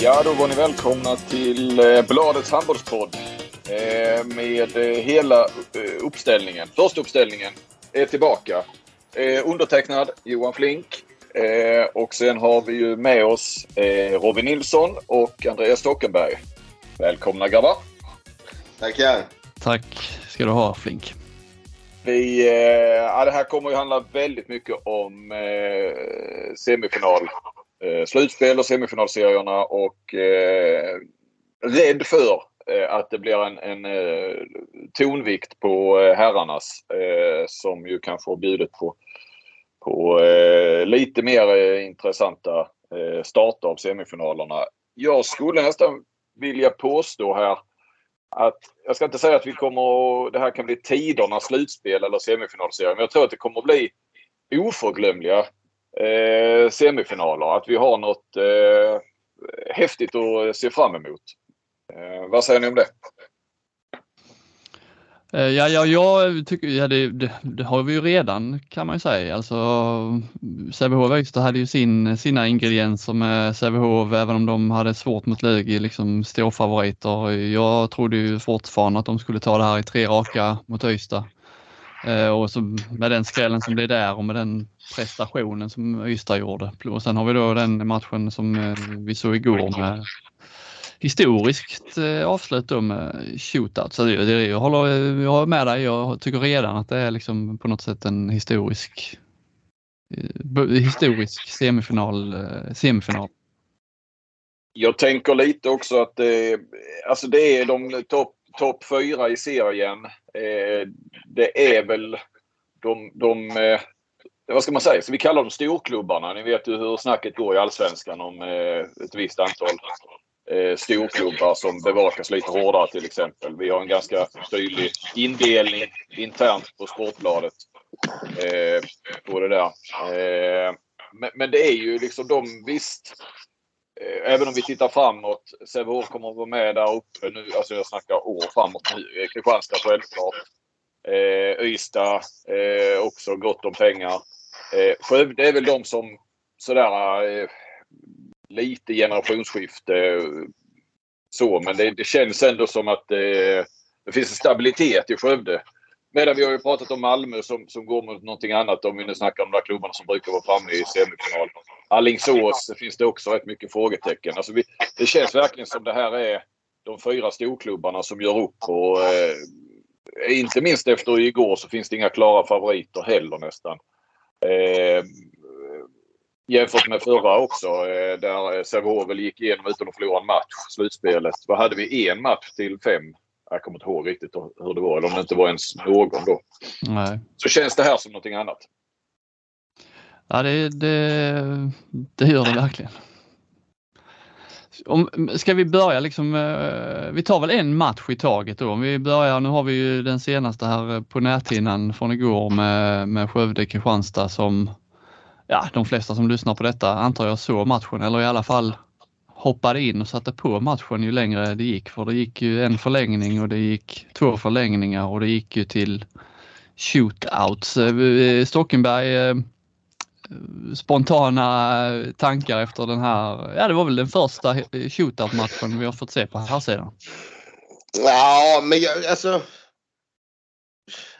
Ja, då var ni välkomna till eh, Bladets handbollspodd eh, med eh, hela uppställningen. Första uppställningen är tillbaka. Undertecknad Johan Flink. Och sen har vi ju med oss Robin Nilsson och Andreas Stockenberg. Välkomna grabbar! Tackar. Tack ska du ha Flink. Vi, ja, det här kommer ju handla väldigt mycket om semifinal. Eh, slutspel och semifinalserierna och eh, rädd för eh, att det blir en, en eh, tonvikt på eh, herrarnas eh, som ju kanske har bjudit på, på eh, lite mer intressanta eh, starter av semifinalerna. Jag skulle nästan vilja påstå här att jag ska inte säga att vi kommer det här kan bli tidernas slutspel eller semifinalserie, men jag tror att det kommer att bli oförglömliga eh, semifinaler. Att vi har något eh, häftigt att se fram emot. Eh, vad säger ni om det? Eh, ja, ja, jag tycker, ja det, det, det har vi ju redan kan man ju säga. Alltså Sävehof Öysta hade ju sin, sina ingredienser med Sävehof även om de hade svårt mot Lugi, liksom storfavoriter. Jag trodde ju fortfarande att de skulle ta det här i tre raka mot Öysta. Eh, Och så med den skrällen som blev där och med den prestationen som Ystad gjorde. Och sen har vi då den matchen som eh, vi såg igår med historiskt eh, avslut då med shootout. Så det, det, jag, håller, jag håller med dig. Jag tycker redan att det är liksom på något sätt en historisk eh, eh, historisk semifinal. Eh, semifinal. Jag tänker lite också att det, alltså det är de topp Topp fyra i serien. Eh, det är väl de, de eh, vad ska man säga, så vi kallar dem storklubbarna. Ni vet ju hur snacket går i allsvenskan om eh, ett visst antal eh, storklubbar som bevakas lite hårdare till exempel. Vi har en ganska tydlig indelning internt på Sportbladet eh, på det där. Eh, men, men det är ju liksom de, visst, Eh, även om vi tittar framåt, Sävehof kommer att vara med där uppe nu, alltså jag snackar år framåt nu. Eh, Kristianstad självklart. Eh, Ystad, eh, också gott om pengar. Eh, Skövde är väl de som sådär eh, lite generationsskifte eh, så, men det, det känns ändå som att eh, det finns en stabilitet i Skövde. Medan vi har ju pratat om Malmö som, som går mot någonting annat om vi nu snackar om de där klubbarna som brukar vara framme i semifinal. Alingsås finns det också rätt mycket frågetecken. Alltså vi, det känns verkligen som det här är de fyra storklubbarna som gör upp. Och, eh, inte minst efter igår så finns det inga klara favoriter heller nästan. Eh, jämfört med förra också eh, där Sävehof väl gick igenom utan att förlora en match, slutspelet. Vad hade vi? En match till fem? Jag kommer inte ihåg riktigt hur det var, eller om det inte var ens någon då. Nej. Så känns det här som någonting annat. Ja, det, det, det gör det verkligen. Om, ska vi börja liksom, eh, vi tar väl en match i taget då. Om vi börjar, nu har vi ju den senaste här på näthinnan från igår med, med Skövde Kristianstad som, ja de flesta som lyssnar på detta antar jag såg matchen eller i alla fall hoppade in och satte på matchen ju längre det gick. För det gick ju en förlängning och det gick två förlängningar och det gick ju till shootouts. Eh, eh, Stockenberg, eh, spontana tankar efter den här, ja det var väl den första shootout-matchen vi har fått se på här sidan. Ja, men jag, alltså.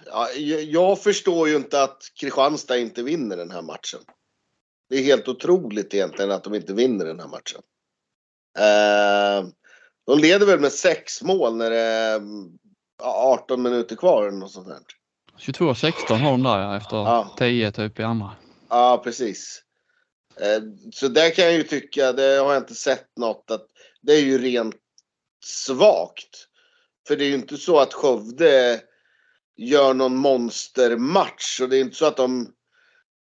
Ja, jag förstår ju inte att Kristianstad inte vinner den här matchen. Det är helt otroligt egentligen att de inte vinner den här matchen. Eh, de leder väl med sex mål när det är ja, 18 minuter kvar eller något sånt där. 22-16 har de där ja, efter Ja. 10 typ i andra. Ja, precis. Eh, Så där kan jag ju tycka, det har jag inte sett något, att det är ju rent svagt. För det är ju inte så att Skövde gör någon monstermatch och det är inte så att de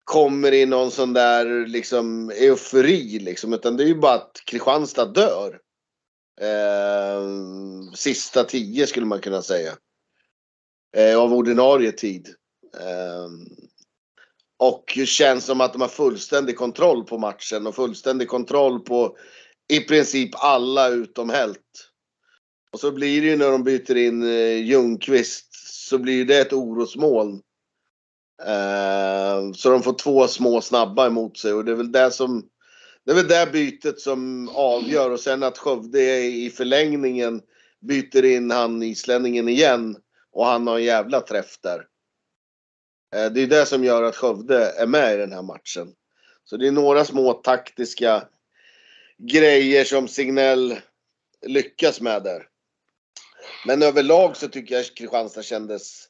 kommer i någon sån där liksom eufori liksom. Utan det är ju bara att Kristianstad dör. Eh, sista tio skulle man kunna säga. Eh, av ordinarie tid. Eh, och känns som att de har fullständig kontroll på matchen och fullständig kontroll på i princip alla utom Helt. Och så blir det ju när de byter in eh, Ljungqvist så blir det ett orosmoln. Eh, så de får två små snabba emot sig och det är väl det som det är väl det bytet som avgör och sen att Skövde i förlängningen byter in han islänningen igen och han har en jävla träff där. Eh, det är det som gör att Skövde är med i den här matchen. Så det är några små taktiska grejer som Signell lyckas med där. Men överlag så tycker jag Kristianstad kändes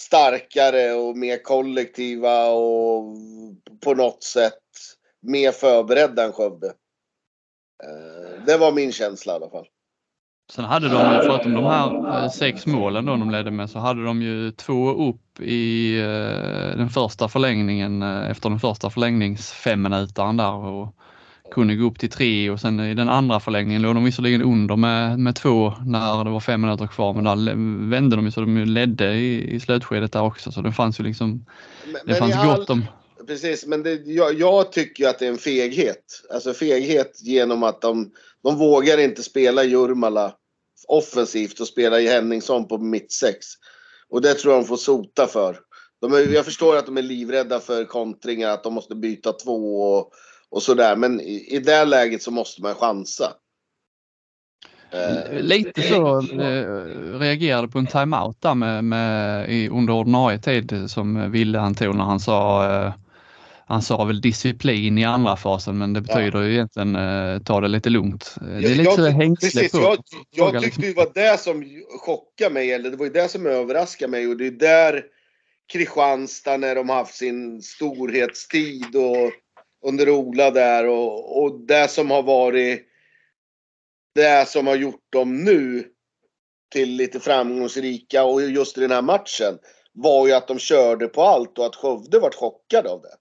starkare och mer kollektiva och på något sätt mer förberedda än Skövde. Eh, det var min känsla i alla fall. Sen hade de, förutom de här eh, sex målen då de ledde med, så hade de ju två upp i eh, den första förlängningen efter den första förlängningsfemminutaren där och kunde gå upp till tre och sen i den andra förlängningen låg de visserligen under med, med två när det var fem minuter kvar men där vände de ju så de ledde i, i slutskedet där också så det fanns ju liksom, men, det fanns gott om Precis, men det, jag, jag, tycker att det är en feghet. Alltså feghet genom att de, de vågar inte spela Jurmala offensivt och spela Henningsson på mittsex. Och det tror jag de får sota för. De är, jag förstår att de är livrädda för kontringar, att de måste byta två och, och sådär. Men i, i det läget så måste man chansa. Eh, lite så eh, reagerade på en timeout där med, med, i, under ordinarie tid som Ville han tog när han sa eh, han sa väl disciplin i andra fasen men det betyder ja. ju egentligen eh, ta det lite lugnt. Det är lite jag, hängsle precis, på. Jag, jag tyckte det var det som chockade mig, eller det var ju det som överraskade mig och det är där Kristianstad när de haft sin storhetstid och under Ola där och, och det som har varit det som har gjort dem nu till lite framgångsrika och just i den här matchen var ju att de körde på allt och att Skövde vart chockade av det.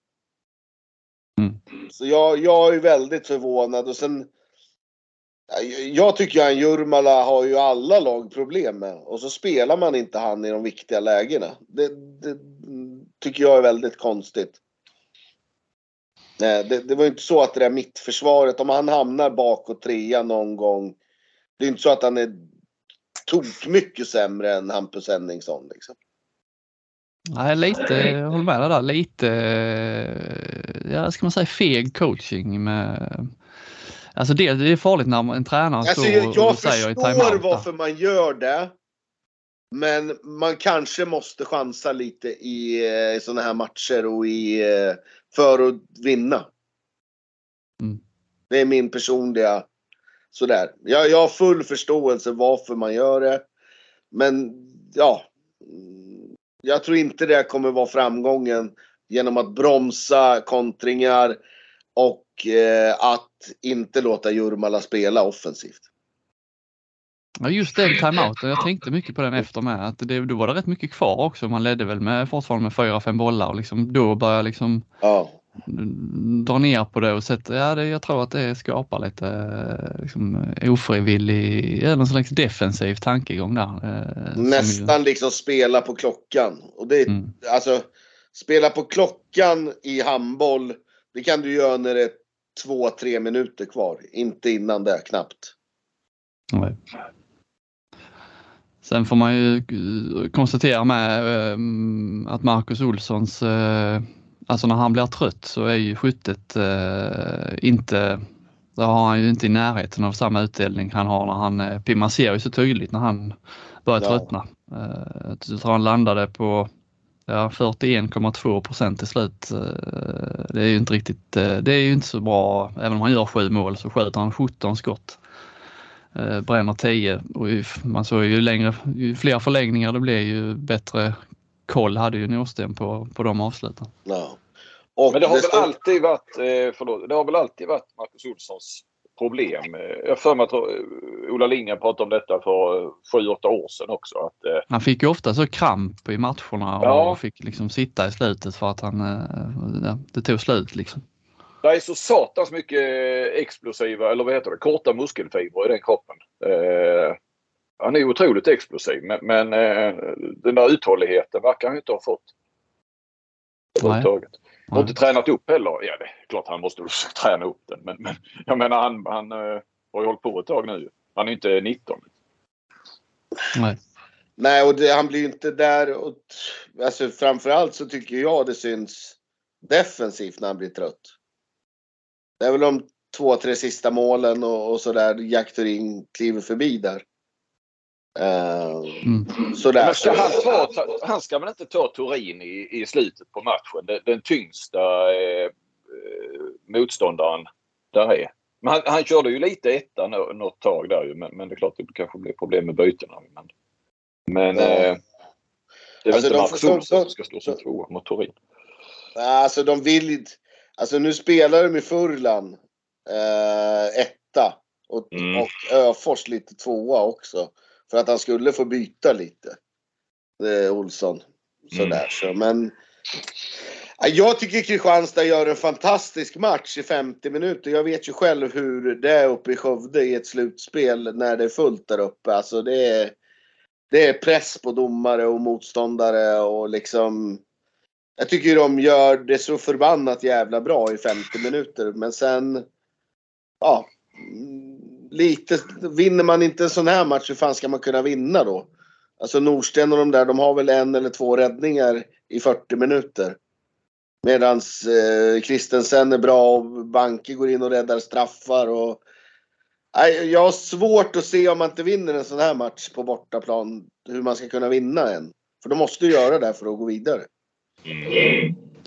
Mm. Så jag, jag är väldigt förvånad och sen jag tycker att Jurmala har ju alla lag problem med och så spelar man inte han i de viktiga lägena. Det, det tycker jag är väldigt konstigt. Nej, det, det var ju inte så att det där mittförsvaret, om han hamnar bakåt trea någon gång. Det är inte så att han är tok mycket sämre än Hampus Henningsson liksom. Nej, lite, jag håller med dig där, lite, ja ska man säga feg coaching med Alltså det, det är farligt när en tränare alltså, står och säger i timeout. Jag förstår varför man gör det. Men man kanske måste chansa lite i, i eh, sådana här matcher och i, eh, för att vinna. Mm. Det är min personliga sådär. Jag, jag har full förståelse varför man gör det. Men ja, jag tror inte det kommer vara framgången genom att bromsa kontringar och eh, att inte låta Jurmala spela offensivt. Ja, just den timeouten. Jag tänkte mycket på den efter med. Att det, då var det rätt mycket kvar också. Man ledde väl med, fortfarande med fyra, fem bollar och liksom, då började liksom ja. dra ner på det och sätta, ja, det, jag tror att det skapar lite liksom, ofrivillig, eller någon slags defensiv tankegång där. Eh, Nästan ju... liksom spela på klockan. Och det, mm. alltså, spela på klockan i handboll, det kan du göra när det är två, tre minuter kvar. Inte innan det, knappt. Nej. Sen får man ju konstatera med ehm, att Marcus Olssons, eh, alltså när han blir trött så är ju skyttet eh, inte, då har han ju inte i närheten av samma utdelning han har när han, eh, man ser ju så tydligt när han börjar ja. tröttna. Jag tror han landade på ja, 41,2 procent till slut. Det är ju inte riktigt, det är ju inte så bra. Även om han gör sju mål så skjuter han 17 skott eh, bränner 10 och ju, man såg ju längre, ju fler förlängningar det blev ju bättre koll hade ju Norsten på, på de avsluten. Ja. Och Men det har väl alltid varit, eh, förlåt, det har väl alltid varit Marcus Olssons problem. Eh, Jag har för mig att eh, Ola Lindgren pratade om detta för eh, sju, åtta år sedan också. Att, eh, Han fick ju ofta så kramp i matcherna och Ja. fick liksom sitta i slutet för att han, eh, det tog slut liksom. Det är så satans mycket explosiva, eller vad heter det, korta muskelfibrer i den kroppen. Eh, han är otroligt explosiv men, men eh, den där uthålligheten verkar han ju inte ha fått. Överhuvudtaget. Han har inte tränat upp heller. Ja, det är klart han måste träna upp den. Men, men jag menar han, han eh, har ju hållit på ett tag nu. Han är inte 19. Nej. Nej, och det, han blir inte där. Och, alltså, framförallt så tycker jag det syns defensivt när han blir trött. Det är väl de två, tre sista målen och, och sådär Jack Turin kliver förbi där. Uh, Mm. sådär. Men ska han, ta, ta, han ska väl inte ta Turin i, i slutet på matchen? Den, den tyngsta eh, eh, motståndaren där är. Men han, han körde ju lite etta nå- något tag där ju. Men, men det är klart det kanske blir problem med bytena. Men, men eh, det är Alltså, väl de inte Olsson de- som ska stå som tvåa mot Turin. Alltså de vill inte- Alltså nu spelar de i Furlan eh, etta. Och, Mm. och Öfors lite tvåa också. För att han skulle få byta lite. Eh, Olsson. Sådär Mm. så. Men Ja, jag tycker Kristianstad gör en fantastisk match i 50 minuter. Jag vet ju själv hur det är uppe i Skövde i ett slutspel när det är fullt där uppe. Alltså det är, det är press på domare och motståndare och liksom jag tycker de gör det så förbannat jävla bra i 50 minuter. Men sen, ja, lite, vinner man inte en sån här match, hur fan ska man kunna vinna då? Alltså Norsten och de där, de har väl en eller två räddningar i 40 minuter. Medans eh, Christensen är bra och Banke går in och räddar straffar och Nej, jag har svårt att se om man inte vinner en sån här match på bortaplan, hur man ska kunna vinna en. För de måste ju göra det för att gå vidare.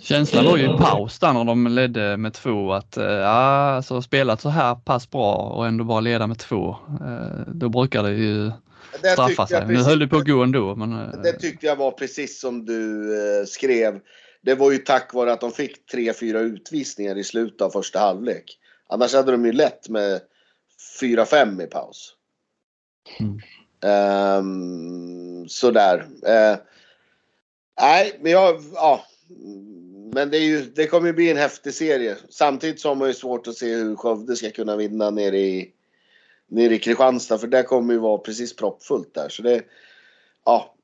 Känslan var ju i paus där när de ledde med två att eh, ja, alltså spelat så här pass bra och ändå bara leda med två. Eh, då brukar det ju Det straffa tyckte sig. jag Nu precis- höll det på att gå ändå men eh, Det tyckte jag var precis som du eh, skrev. Det var ju tack vare att de fick tre, fyra utvisningar i slutet av första halvlek. Annars hade de ju lätt med 4-5 i paus. Mm. Ehm, sådär. Eh, nej, men jag... Ja. Men det, är ju, det kommer ju bli en häftig serie. Samtidigt så har man ju svårt att se hur Skövde ska kunna vinna nere i, nere i Kristianstad. För det kommer ju vara precis proppfullt där. Så det... Ja,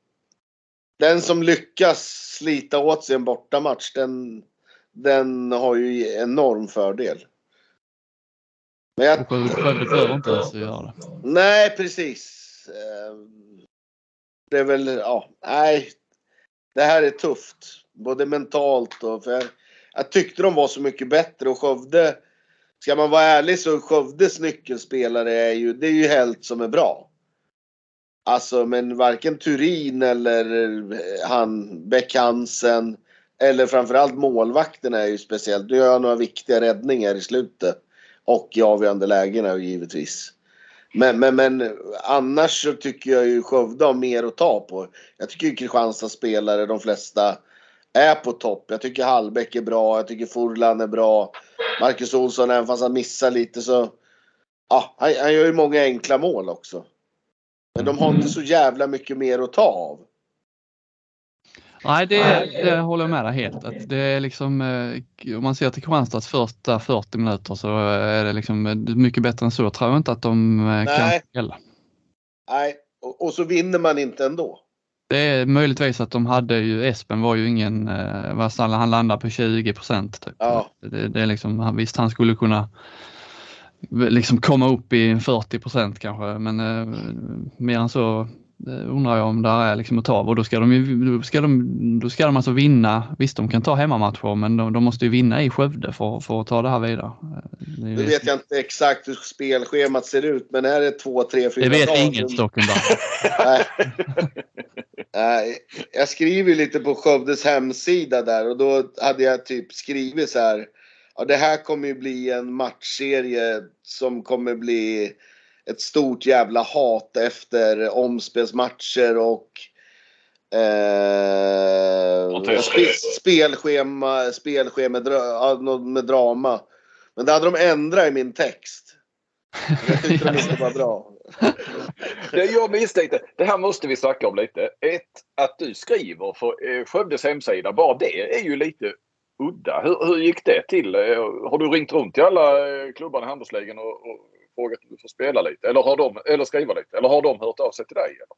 den som lyckas slita åt sig en bortamatch, den, den har ju enorm fördel. Men jag, Skövde behöver inte ens göra det. nej, precis. Eh, Det är väl, ja, nej. Det här är tufft. Både mentalt och för jag, jag tyckte de var så mycket bättre och Skövde, ska man vara ärlig så Skövdes nyckelspelare är ju, det är ju Helt som är bra. Alltså men varken Turin eller eh, han Beck Hansen eller framförallt målvakten är ju speciellt. Nu gör jag några viktiga räddningar i slutet. Och i avgörande lägena givetvis. Men, men, men annars så tycker jag ju Skövde har mer att ta på. Jag tycker ju Kristianstads spelare, de flesta, är på topp. Jag tycker Hallbäck är bra, jag tycker Furlan är bra. Marcus Olsson, även fast han missar lite så... Ja, han, han gör ju många enkla mål också. Men de har inte så jävla mycket mer att ta av. Nej, det, det håller jag med dig helt. Att det är liksom, eh, om man ser till Kristianstads första 40 minuter så är det liksom eh, mycket bättre än så. tror jag inte att de eh, kan Nej. spela. Nej, och, och så vinner man inte ändå. Det är möjligtvis att de hade ju, Espen var ju ingen, eh, vad han, landade på 20 procent. Typ. Ja. Det, det är liksom, visst han skulle kunna liksom komma upp i 40 procent kanske men eh, mer än så eh, undrar jag om det är liksom att ta och då ska de ju, då ska de, då ska de alltså vinna, visst de kan ta hemmamatcher men de, de måste ju vinna i Skövde för, för att ta det här vidare. Eh, Det, Nu vet jag inte exakt hur spelschemat ser ut, men är det två, tre, fyra det vet dagar? ingen Stockenberg. Nej. Nej, jag skriver ju lite på Skövdes hemsida där och då hade jag typ skrivit så här. Ja, det här kommer ju bli en matchserie som kommer bli ett stort jävla hat efter omspelsmatcher och eh, spelschema, spelschema med, drama. Men det hade de ändrat i min text. Jag tyckte de inte var bra. Det jag misstänkte, det här måste vi snacka om lite. Ett, att du skriver för eh, Skövdes hemsida, bara det är ju lite udda. Hur, hur gick det till? Eh, Har du ringt runt till alla eh, klubbarna i handbollsligan och, och frågat om du får spela lite? Eller, har de, eller skriva lite? Eller har de hört av sig till dig? Eller?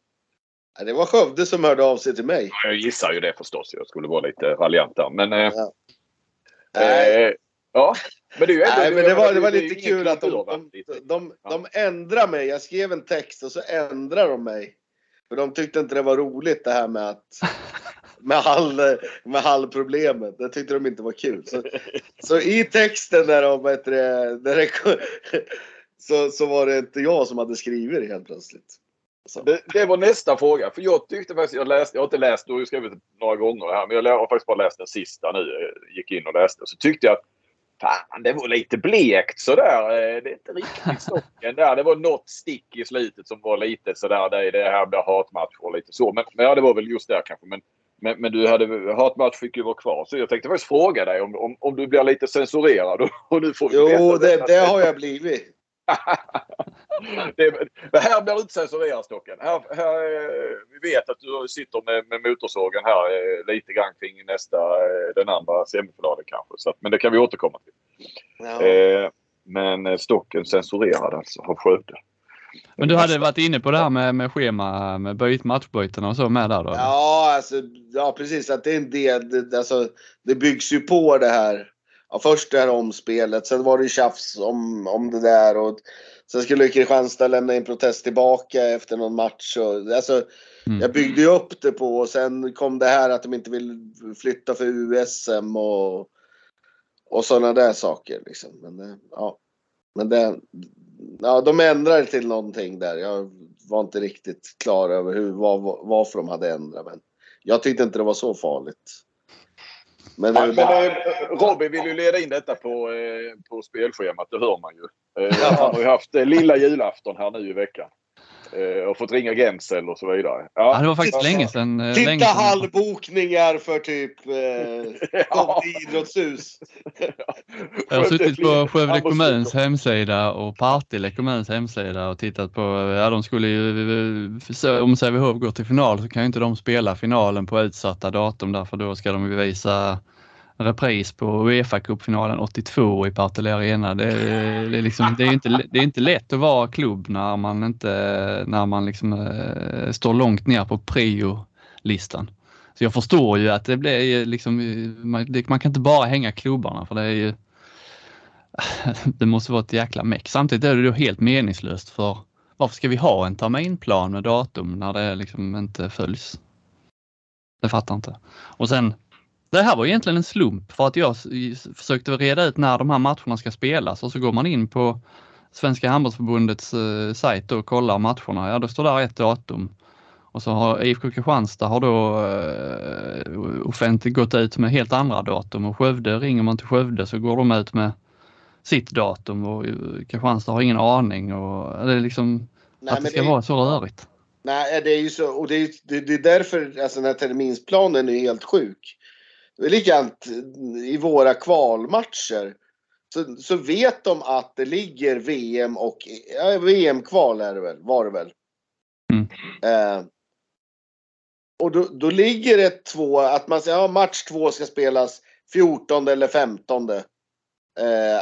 Ja, Det var Skövde som hörde av sig till mig. Jag gissar ju det förstås. Jag skulle vara lite raljant där. Men, eh, Ja. Eh, ja. men det är ju ändå, Nej, men det var, det lite kul att de, de, de, de ändrade mig. Jag skrev en text och så ändrade de mig. För de tyckte inte det var roligt det här med att med, hall, med hallproblemet. Det tyckte de inte var kul. Så, så i texten där de, där det, så, så var det inte jag som hade skrivit det helt plötsligt. Det, det var nästa fråga. För jag tyckte faktiskt, jag läste, jag har inte läst, du har ju skrivit några gånger här, men jag har faktiskt bara läst den sista nu. eh, Gick in och läste. Så tyckte jag att fan, det var lite blekt sådär. Eh, Det är inte riktigt stocken där. Det var något stick i slutet som var lite sådär. Det, det här blir hatmatch och lite så. Men, men ja, det var väl just där kanske. Men, men, men du hade, hatmatch fick ju vara kvar. Så jag tänkte faktiskt fråga dig om, om, om du blir lite censurerad. Och, och nu får vi Jo, det, det har jag blivit. det, men här blir du inte censurerad Stocken. Här, här, eh, vi vet att du sitter med, med motorsågen här eh, lite grann kring nästa, eh, den andra semifinalen kanske. Så men det kan vi återkomma till. Ja. Eh, men Stocken censurerad alltså av Skövde. Men du hade varit inne på det här med, med schema, med byt, matchbyten och så med där då? Ja, alltså, ja, precis. Att det är en del. Det, alltså, det byggs ju på det här. Ja, först det här omspelet, sen var det ju tjafs om, om det där. Och sen skulle Kristianstad lämna in protest tillbaka efter någon match. Och, alltså, Mm. Jag byggde ju upp det på och sen kom det här att de inte vill flytta för USM och, och sådana där saker. Liksom. Men, det- ja. Men det, ja, de ändrade till någonting där. Jag var inte riktigt klar över hur, var, varför de hade ändrat. Men jag tyckte inte det var så farligt. Men, Men, men eh, Robin vill ju leda in detta på, eh, på spelschemat, det hör man ju. Eh, han har ju haft eh, lilla julafton här nu i veckan. Eh, och fått ringa Gensel och så vidare. Ja, det var faktiskt länge sedan. eh, titta länge sedan. hallbokningar för typ eh, Ja. Idrottshus. Jag har suttit på Skövde kommuns hemsida och Partille kommuns hemsida och tittat på, ja de skulle ju, om Sävehof går till final så kan ju inte de spela finalen på utsatta datum därför då ska de ju visa repris på Uefa cupfinalen 82 i Partille Arena. Det, är- det, är liksom, det, är inte, det är inte lätt att vara klubb när man inte, när man liksom äh, står långt ner på prio-listan. Så jag förstår ju att det blir liksom, man, det, man kan inte bara hänga klubbarna för det är ju det måste vara ett jäkla meck. Samtidigt är det då helt meningslöst för varför ska vi ha en terminplan med datum när det liksom inte följs? Det fattar inte. Och sen, det här var egentligen en slump för att jag försökte reda ut när de här matcherna ska spelas och så går man in på Svenska handbollsförbundets eh, sajt och kollar matcherna. Ja, då står där ett datum. Och så har IFK Kristianstad har då eh, offentligt gått ut med helt andra datum och Skövde, ringer man till Skövde så går de ut med sitt datum och eh, Kristianstad har ingen aning och det är liksom Nej, att det ska det- vara så rörigt. Nej, det är ju så. Och det är, det, det är därför alltså, den här terminsplanen är helt sjuk. Det är likadant i våra kvalmatcher. Så, så vet de att det ligger VM och ja, VM-kval är det väl, var det väl. Mm. Eh, och då, då ligger det två, att man säger ja, match två ska spelas 14 eller 15 eh,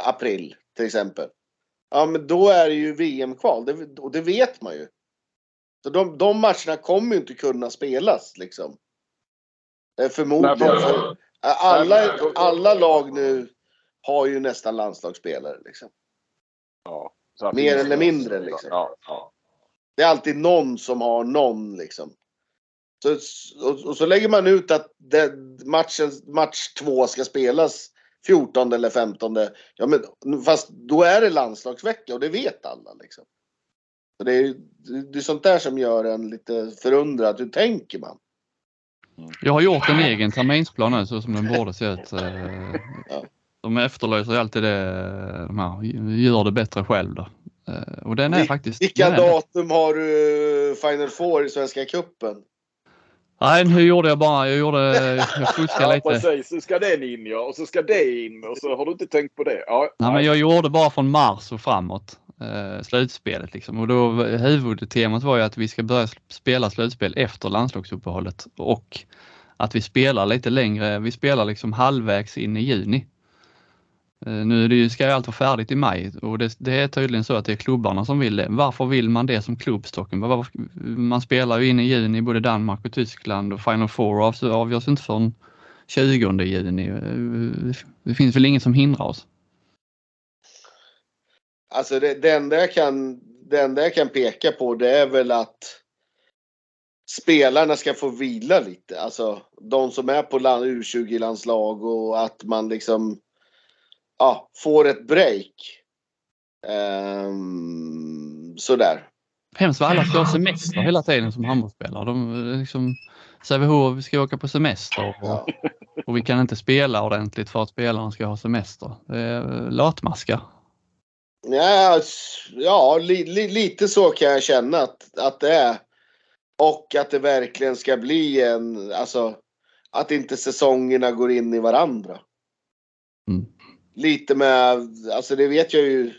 april till exempel. Ja, men då är det ju VM-kval det, och det vet man ju. Så de, de matcherna kommer ju inte kunna spelas liksom. Eh, Förmodligen. Nej, för- alla, alla lag nu har ju nästan landslagsspelare liksom. Ja, Mer eller mindre, liksom. Ja, ja. Det är alltid någon som har någon liksom. Så, och, och så lägger man ut att det, matchen, match två ska spelas 14 eller 15. Ja, men fast då är det landslagsvecka och det vet alla liksom. Så det, är, det är sånt där som gör en lite förundrad. Hur tänker man? Jag har gjort en egen terminsplan nu så som den borde se ut. Eh, Ja. De efterlyser alltid det, de här, gör det bättre själv då. Eh, Och den är Vil- faktiskt... Vilka datum har du Final Four i Svenska Cupen? Nej, nu gjorde jag bara, jag gjorde, jag fuskade Ja, lite. precis. Så ska den in ja. Och så ska det in. Och så har du inte tänkt på det. Ja, Nej, men jag gjorde bara från mars och framåt eh, slutspelet. Liksom. Och då, huvudtemat var ju att vi ska börja spela slutspel efter landslagsuppehållet och att vi spelar lite längre. Vi spelar liksom halvvägs in i juni. Eh, nu är det ju, ska ju allt vara färdigt i maj och det, det, är tydligen så att det är klubbarna som vill det. Varför vill man det som klubbstocken? Man spelar ju in i juni i både Danmark och Tyskland och Final Four avgörs inte förrän 20 juni. Eh, det finns väl inget som hindrar oss? Alltså det, det, enda jag kan, det enda jag kan peka på det är väl att spelarna ska få vila lite. Alltså de som är på U20-landslag och att man liksom ja, får ett break. Um, sådär. Hemskt vad alla ska ha semester hela tiden som handbollsspelare. De liksom, Sävehof, vi ska åka på semester och, och, vi kan inte spela ordentligt för att spelarna ska ha semester. Det är latmaskar. Ja, ja li, li, lite så kan jag känna att, att det är. Och att det verkligen ska bli en, alltså att inte säsongerna går in i varandra. Mm. Lite med, alltså det vet jag ju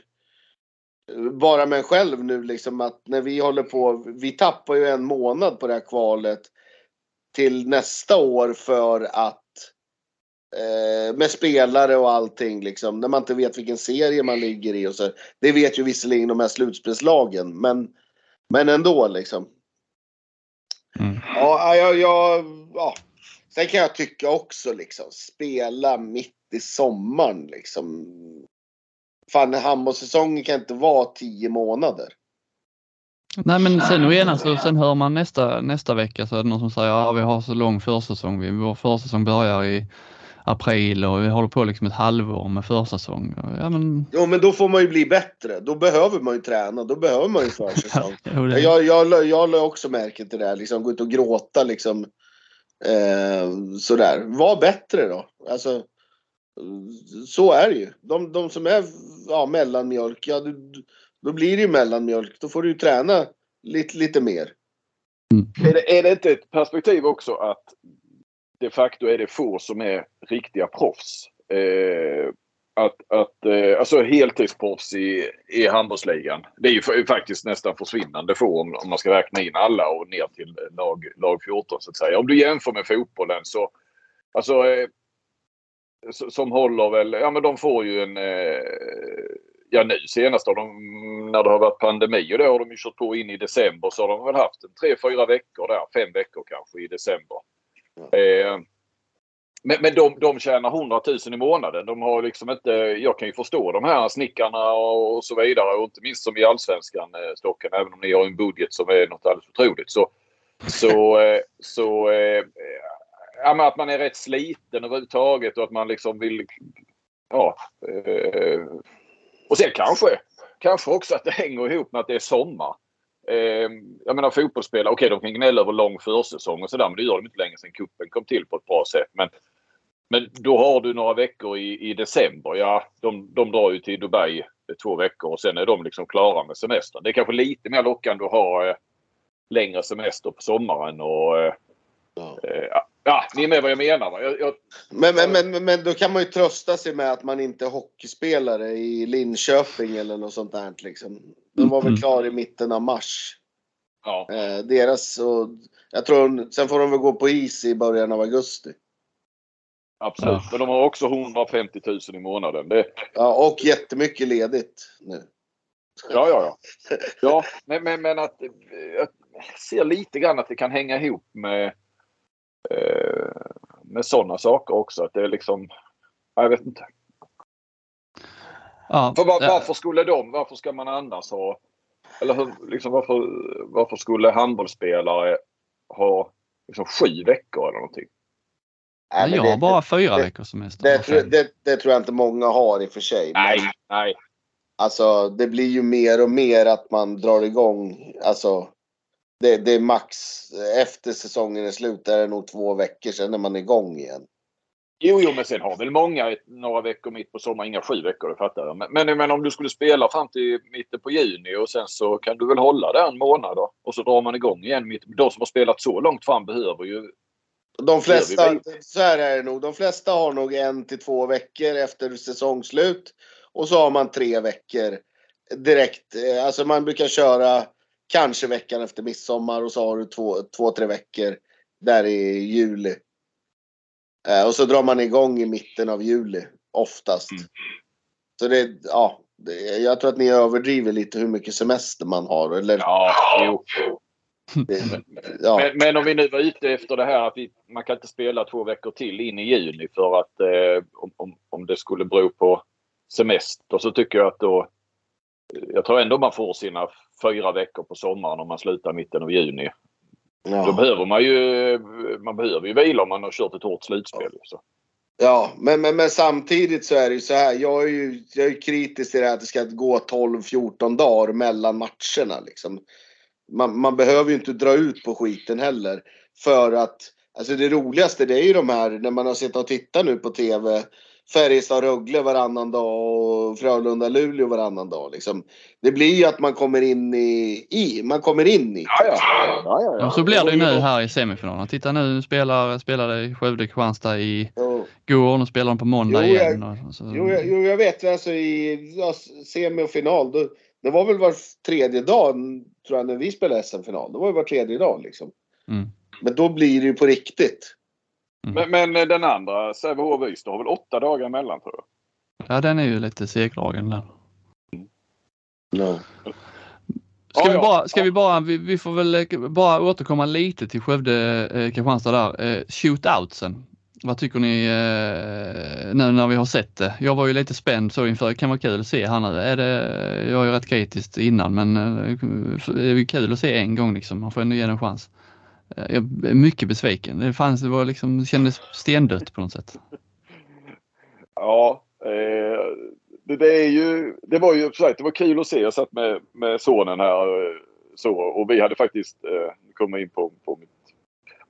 bara med själv nu liksom att när vi håller på, vi tappar ju en månad på det här kvalet till nästa år för att med spelare och allting liksom. När man inte vet vilken serie man ligger i och så. Det vet ju visserligen de här slutspelslagen men, men ändå liksom. Mm. Ja, jag, jag, ja. Sen kan jag tycka också liksom spela mitt i sommaren liksom. Fan handbollssäsongen kan inte vara tio månader. Nej men sen å ena så sen hör man nästa, nästa vecka så är det någon som säger att ja, vi har så lång försäsong. Vår försäsong börjar i april och vi håller på liksom ett halvår med försäsong. Ja, men... Jo men då får man ju bli bättre. Då behöver man ju träna. Då behöver man ju försäsong. jag, jag, jag la också märke till det här. Liksom, gå ut och gråta liksom. Eh, sådär. Var bättre då. Alltså, så är det ju. De, de som är ja, mellanmjölk, ja, du, då blir det ju mellanmjölk. Då får du ju träna lite, lite mer. Mm. Är, det, är det inte ett perspektiv också att de facto är det få som är riktiga proffs? Eh, att, att, eh, alltså heltidsproffs i, i handbollsligan. Det är ju faktiskt nästan försvinnande få om, om man ska räkna in alla och ner till lag, lag 14 så att säga. Om du jämför med fotbollen så Alltså eh, som håller väl, ja men de får ju en eh, ja nu senast har de, när det har varit pandemi och det har de ju kört på in i december så har de väl haft en tre, fyra veckor där, fem veckor kanske i december. Eh, men men de, de tjänar 100 000 i månaden. De har liksom inte, jag kan ju förstå de här snickarna och så vidare och inte minst som i Allsvenskan eh, Stocken, även om ni har en budget som är något alldeles otroligt så så, eh, så eh, ja, men att man är rätt sliten överhuvudtaget och att man liksom vill ja, eh, och sen kanske, kanske också att det hänger ihop med att det är sommar. Eh, jag menar fotbollsspelare, okej okay, de kan gnälla över lång försäsong och sådär men det gör de inte länge sedan kuppen kom till på ett bra sätt. Men, men då har du några veckor i, i december. Ja, de, de drar ju till Dubai eh, två veckor och sen är de liksom klara med semestern. Det är kanske lite mer lockande att ha eh, längre semester på sommaren och eh, ja. Eh, Ja, ni är med vad jag menar. Va? Jag, jag... Men, men, men, men då kan man ju trösta sig med att man inte är hockeyspelare i Linköping eller något sånt där. Liksom. De var väl mm. klara i mitten av mars. Ja. Eh, deras och, jag tror, sen får de väl gå på is i början av augusti. Absolut, ja. men de har också 150 000 i månaden. Det... Ja, och jättemycket ledigt nu. Ja, ja, ja. ja men, men, men att jag ser lite grann att det kan hänga ihop med med sådana saker också. Att det är liksom, jag vet inte. Ja, För var, varför skulle de, varför ska man annars ha, eller hur, liksom varför, varför skulle handbollsspelare ha liksom sju veckor eller någonting? Nej, jag har bara fyra det, veckors semester. Det, det, det, det, tror jag inte många har i och för sig. Nej, men, nej. Alltså det blir ju mer och mer att man drar igång, alltså det, det är max efter säsongen är slut, är det nog två veckor sedan är man igång igen. Jo, jo, men sen har väl många några veckor mitt på sommaren, inga sju veckor, det fattar jag. Men, men, men om du skulle spela fram till mitten på juni och sen så kan du väl hålla där en månad då. Och så drar man igång igen. Mitt, de som har spelat så långt fram behöver ju... De flesta, så här är det nog, de flesta har nog en till två veckor efter säsongslut. Och så har man tre veckor direkt. Eh, Alltså man brukar köra kanske veckan efter midsommar och så har du två, två tre veckor där i juli. Eh, och så drar man igång i mitten av juli oftast. Mm. Så det, ja, det, jag tror att ni överdriver lite hur mycket semester man har. Eller, Ja, jo. det, ja. Men, men om vi nu var ute efter det här att vi, man kan inte spela två veckor till in i juni för att eh, om, om, om det skulle bero på semester så tycker jag att då jag tror ändå man får sina fyra veckor på sommaren om man slutar mitten av juni. Då ja. behöver man ju man behöver ju vila om man har kört ett hårt slutspel. Så. Ja, men, men, men samtidigt så är det ju så här. Jag är ju, jag är kritisk till det här att det ska gå 12-14 dagar mellan matcherna. Liksom. Man, man behöver ju inte dra ut på skiten heller. För att, alltså det roligaste det är ju de här, när man har suttit och tittat nu på TV. Färjestad-Rögle varannan dag och Frölunda-Luleå varannan dag. Liksom. Det blir ju att man kommer in i, i man kommer in i. Ja, ja. ja, ja, Ja, så blir det ju nu här i semifinalen. Titta nu spelar, spelade Skövde Kristianstad i Jo. går. Nu spelar de på måndag Jo, jag- igen. Och, och så, Jo, jag, jo, jag vet. Alltså i ja, semi och final. Då, det var väl var tredje dag tror jag när vi spelade SM-final. Det var ju var tredje dag liksom. Mm. Men då blir det ju på riktigt. Men, men den andra, Sävehof Ystad, har väl åtta dagar emellan tror jag. Ja, den är ju lite segdragen där. No. Ska, Ja, vi bara, ska vi bara, vi, vi får väl eh, bara återkomma lite till Skövde, eh, Kristianstad där. Eh, shootoutsen. Vad tycker ni eh, nu när vi har sett det? Jag var ju lite spänd så inför, det kan vara kul att se här nu. Är det, jag är ju rätt kritisk innan men eh, det är kul att se en gång liksom. Man får ändå ge den en chans. Eh, jag är mycket besviken. Det fanns, det var liksom, det kändes stendött på något sätt. Ja, eh, det, det, är ju, det var ju sagt, det var kul att se. Jag satt med, med sonen här eh, så, och vi hade faktiskt, eh, kommit in på, på mitt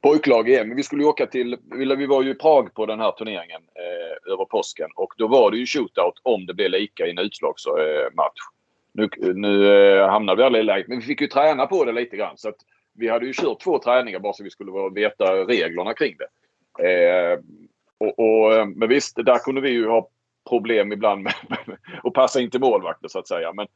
pojklag igen, men vi skulle ju åka till, vi var ju i Prag på den här turneringen eh, över påsken och då var det ju shootout om det blev lika i en utslagsmatch. Eh, nu, nu eh, hamnade vi aldrig i läget, men vi fick ju träna på det lite grann så att vi hade ju kört två träningar bara så vi skulle veta reglerna kring det. Eh, och, och, eh, men visst, där kunde vi ju ha problem ibland med, att passa in till målvakter så att säga. Men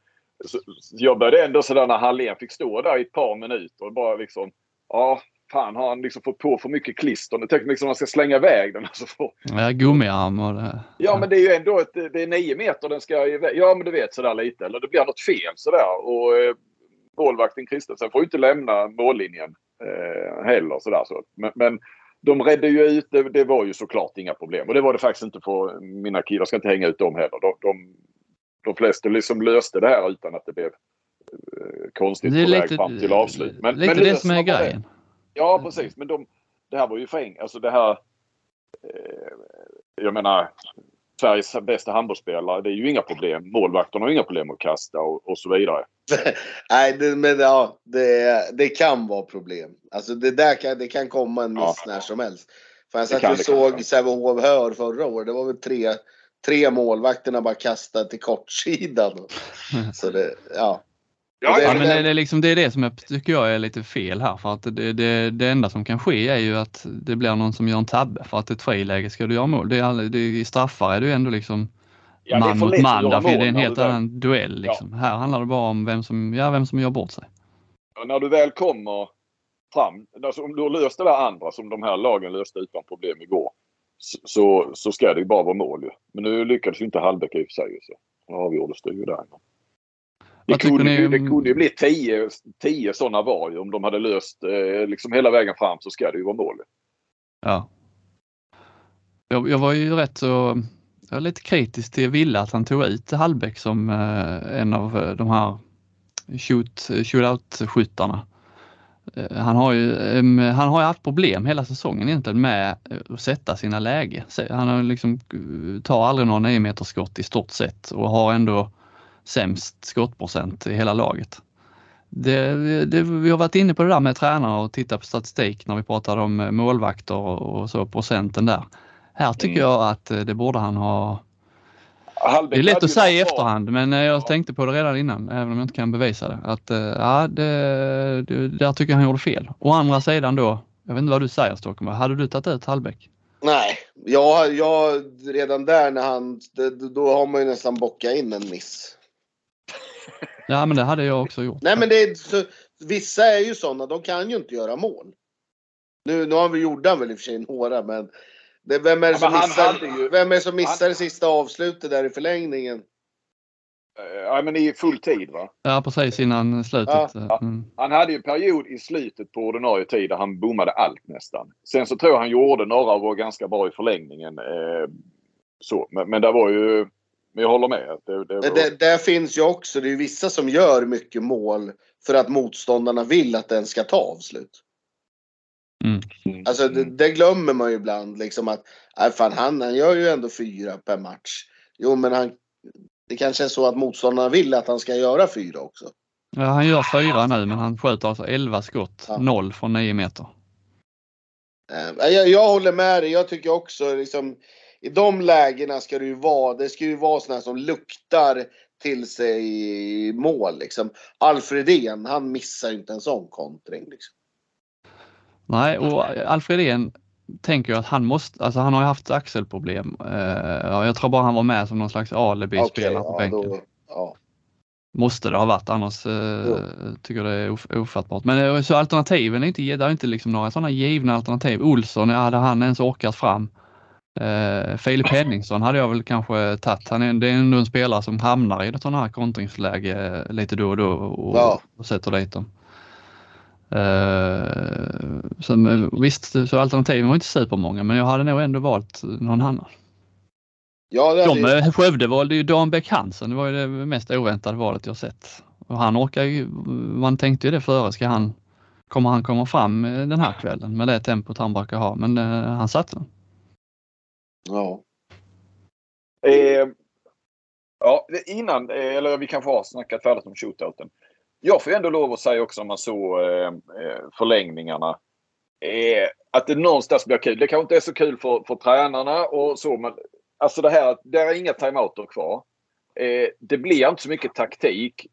så, så jag började ändå sådär när Hallén fick stå där i ett par minuter och bara liksom Ja, fan har han liksom fått på för mycket klister? Nu tänker liksom att man ska slänga iväg den. Alltså för, Ja, gummiarm och det. ja men det är ju ändå ett, det är nio meter den ska iväg. Ja men du vet sådär lite. Eller det blir något fel sådär. Och eh, målvakten Kristensen får ju inte lämna mållinjen eh, heller. Sådär, så. Men, men de redde ju ut, det, det var ju såklart inga problem. Och det var det faktiskt inte för mina killar. Jag ska inte hänga ut dem heller. De, de, de flesta liksom löste det här utan att det blev eh, konstigt Det på väg lite, fram till avslut. Men, lite men det som är det- grejen. Ja, precis. Men de, det här var ju för enkelt. Alltså det här... Eh, jag menar, Sveriges bästa handbollsspelare, det är ju inga problem. Målvakterna har inga problem att kasta och, och så vidare. Nej, det, men ja, det, det kan vara problem. Alltså det där kan, det kan komma en miss Ja. när som helst. För jag satt kan och såg. Sävehof Hör förra året. Det var väl tre, tre målvakterna bara kastade till kortsidan. Så det, ja. Ja, Det- Ja, ja, men det, det, är liksom, det är det som jag tycker jag är lite fel här för att det, det, det enda som kan ske är ju att det blir någon som gör en tabbe för att ett friläge ska du göra mål. Det är, det, I straffar är du ändå liksom Ja, är man mot man därför mål det är en helt annan duell. Liksom. Här handlar det bara om vem som, ja, vem som gör bort sig. när du väl kommer fram, alltså om du har löst det där andra som de här lagen löste utan problem igår. Så, så, ska det ju bara vara mål ju. Men nu lyckades ju inte Hallbäck i och för sig. Så avgjordes det ju där. Det kunde, ni det kunde ju bli tio, tio sådana var ju. Om de hade löst eh, liksom hela vägen fram så ska det ju vara mål. Ja. Jag, jag var ju rätt så, jag var lite kritisk till Ville att han tog ut Hallbäck som eh, en av eh, de här shoot, shootout-skyttarna. Eh, Han har, ju, han har ju haft problem hela säsongen egentligen med att sätta sina läge. Han har liksom, eh, tar aldrig några 9 meters skott i stort sett och har ändå sämst skottprocent i hela laget. Det, det, vi har varit inne på det där med tränare och tittat på statistik när vi pratade om eh, målvakter och, så procenten där. Här tycker Mm. jag att eh, det borde han ha. Hallbäck Det är lätt att säga i efterhand men eh, jag Ja. tänkte på det redan innan även om jag inte kan bevisa det. Att ja, det, det, där tycker jag han gjorde fel. Å andra sidan då, jag vet inte vad du säger Stockholm, hade du tagit ut Hallbäck? Nej, jag, jag, redan där när han, då har man ju nästan bockat in en miss. Ja, men det hade jag också gjort. Nej men det är, så, vissa är ju sådana, de kan ju inte göra mål. Nu, nu har vi gjort han väl i och för sig några men det, vem är det Ja, som han missar, ju- vem är det som missar han- det sista avslutet där i förlängningen? Eh, Ja, men i full tid va. Ja, precis innan slutet. Mm. Han hade ju en period i slutet på ordinarie tid där han bommade allt nästan. Sen så tror jag han gjorde några och var ganska bra i förlängningen. Eh, så. Men, men det var ju... Men jag håller med. Det, det Det, där finns ju också, det är ju vissa som gör mycket mål för att motståndarna vill att den ska ta avslut. Mm. Alltså det, det glömmer man ju ibland liksom att, nej fan han, han gör ju ändå fyra per match. Jo men han, det kanske är så att motståndarna vill att han ska göra fyra också. Ja, han gör fyra nu, men han skjuter alltså 11 skott, Ja. noll från 9 meter. Eh, Jag, jag håller med dig. Jag tycker också liksom i de lägena ska det ju vara, det ska ju vara sådana som luktar till sig mål liksom. Alfredén, han missar ju inte en sån kontring liksom. Nej, och Alfredén tänker jag att han måste, alltså han har ju haft axelproblem. Ja, jag tror bara han var med som någon slags alibi-spelare på ja, bänken. då, ja. Måste det ha varit, annars eh, tycker jag det är of- ofattbart. Men eh, så alternativen är inte, det är inte liksom några sådana givna alternativ. Olsson, hade han ens orkat fram? Eh, Filip Henningsson hade jag väl kanske tagit. Han är, det är ändå en spelare som hamnar i ett sådant här kontringsläge eh, lite då och då och, Ja. och sätter dit dem. Eh, så, eh, visst, så alternativen var inte supermånga men jag hade nog ändå valt någon annan. ja det De, hade, eh, Skövde valde ju Dan Bäck Hansen, det var ju det mest oväntade valet jag sett. Och han orkar ju, man tänkte ju det före, ska han, kommer han komma fram den här kvällen med det tempot han brukar ha? Men eh, han satte den ja. Ehm, eh, ja, innan, eller vi kanske har snackat färdigt om shootouten. Jag får ju ändå lov att säga också om man såg ehm, eh, förlängningarna. Eh, att det någonstans blir kul. Det kanske inte är så kul för, för tränarna och så men alltså det här att det är inga timeouter kvar. Eh, det blir inte så mycket taktik.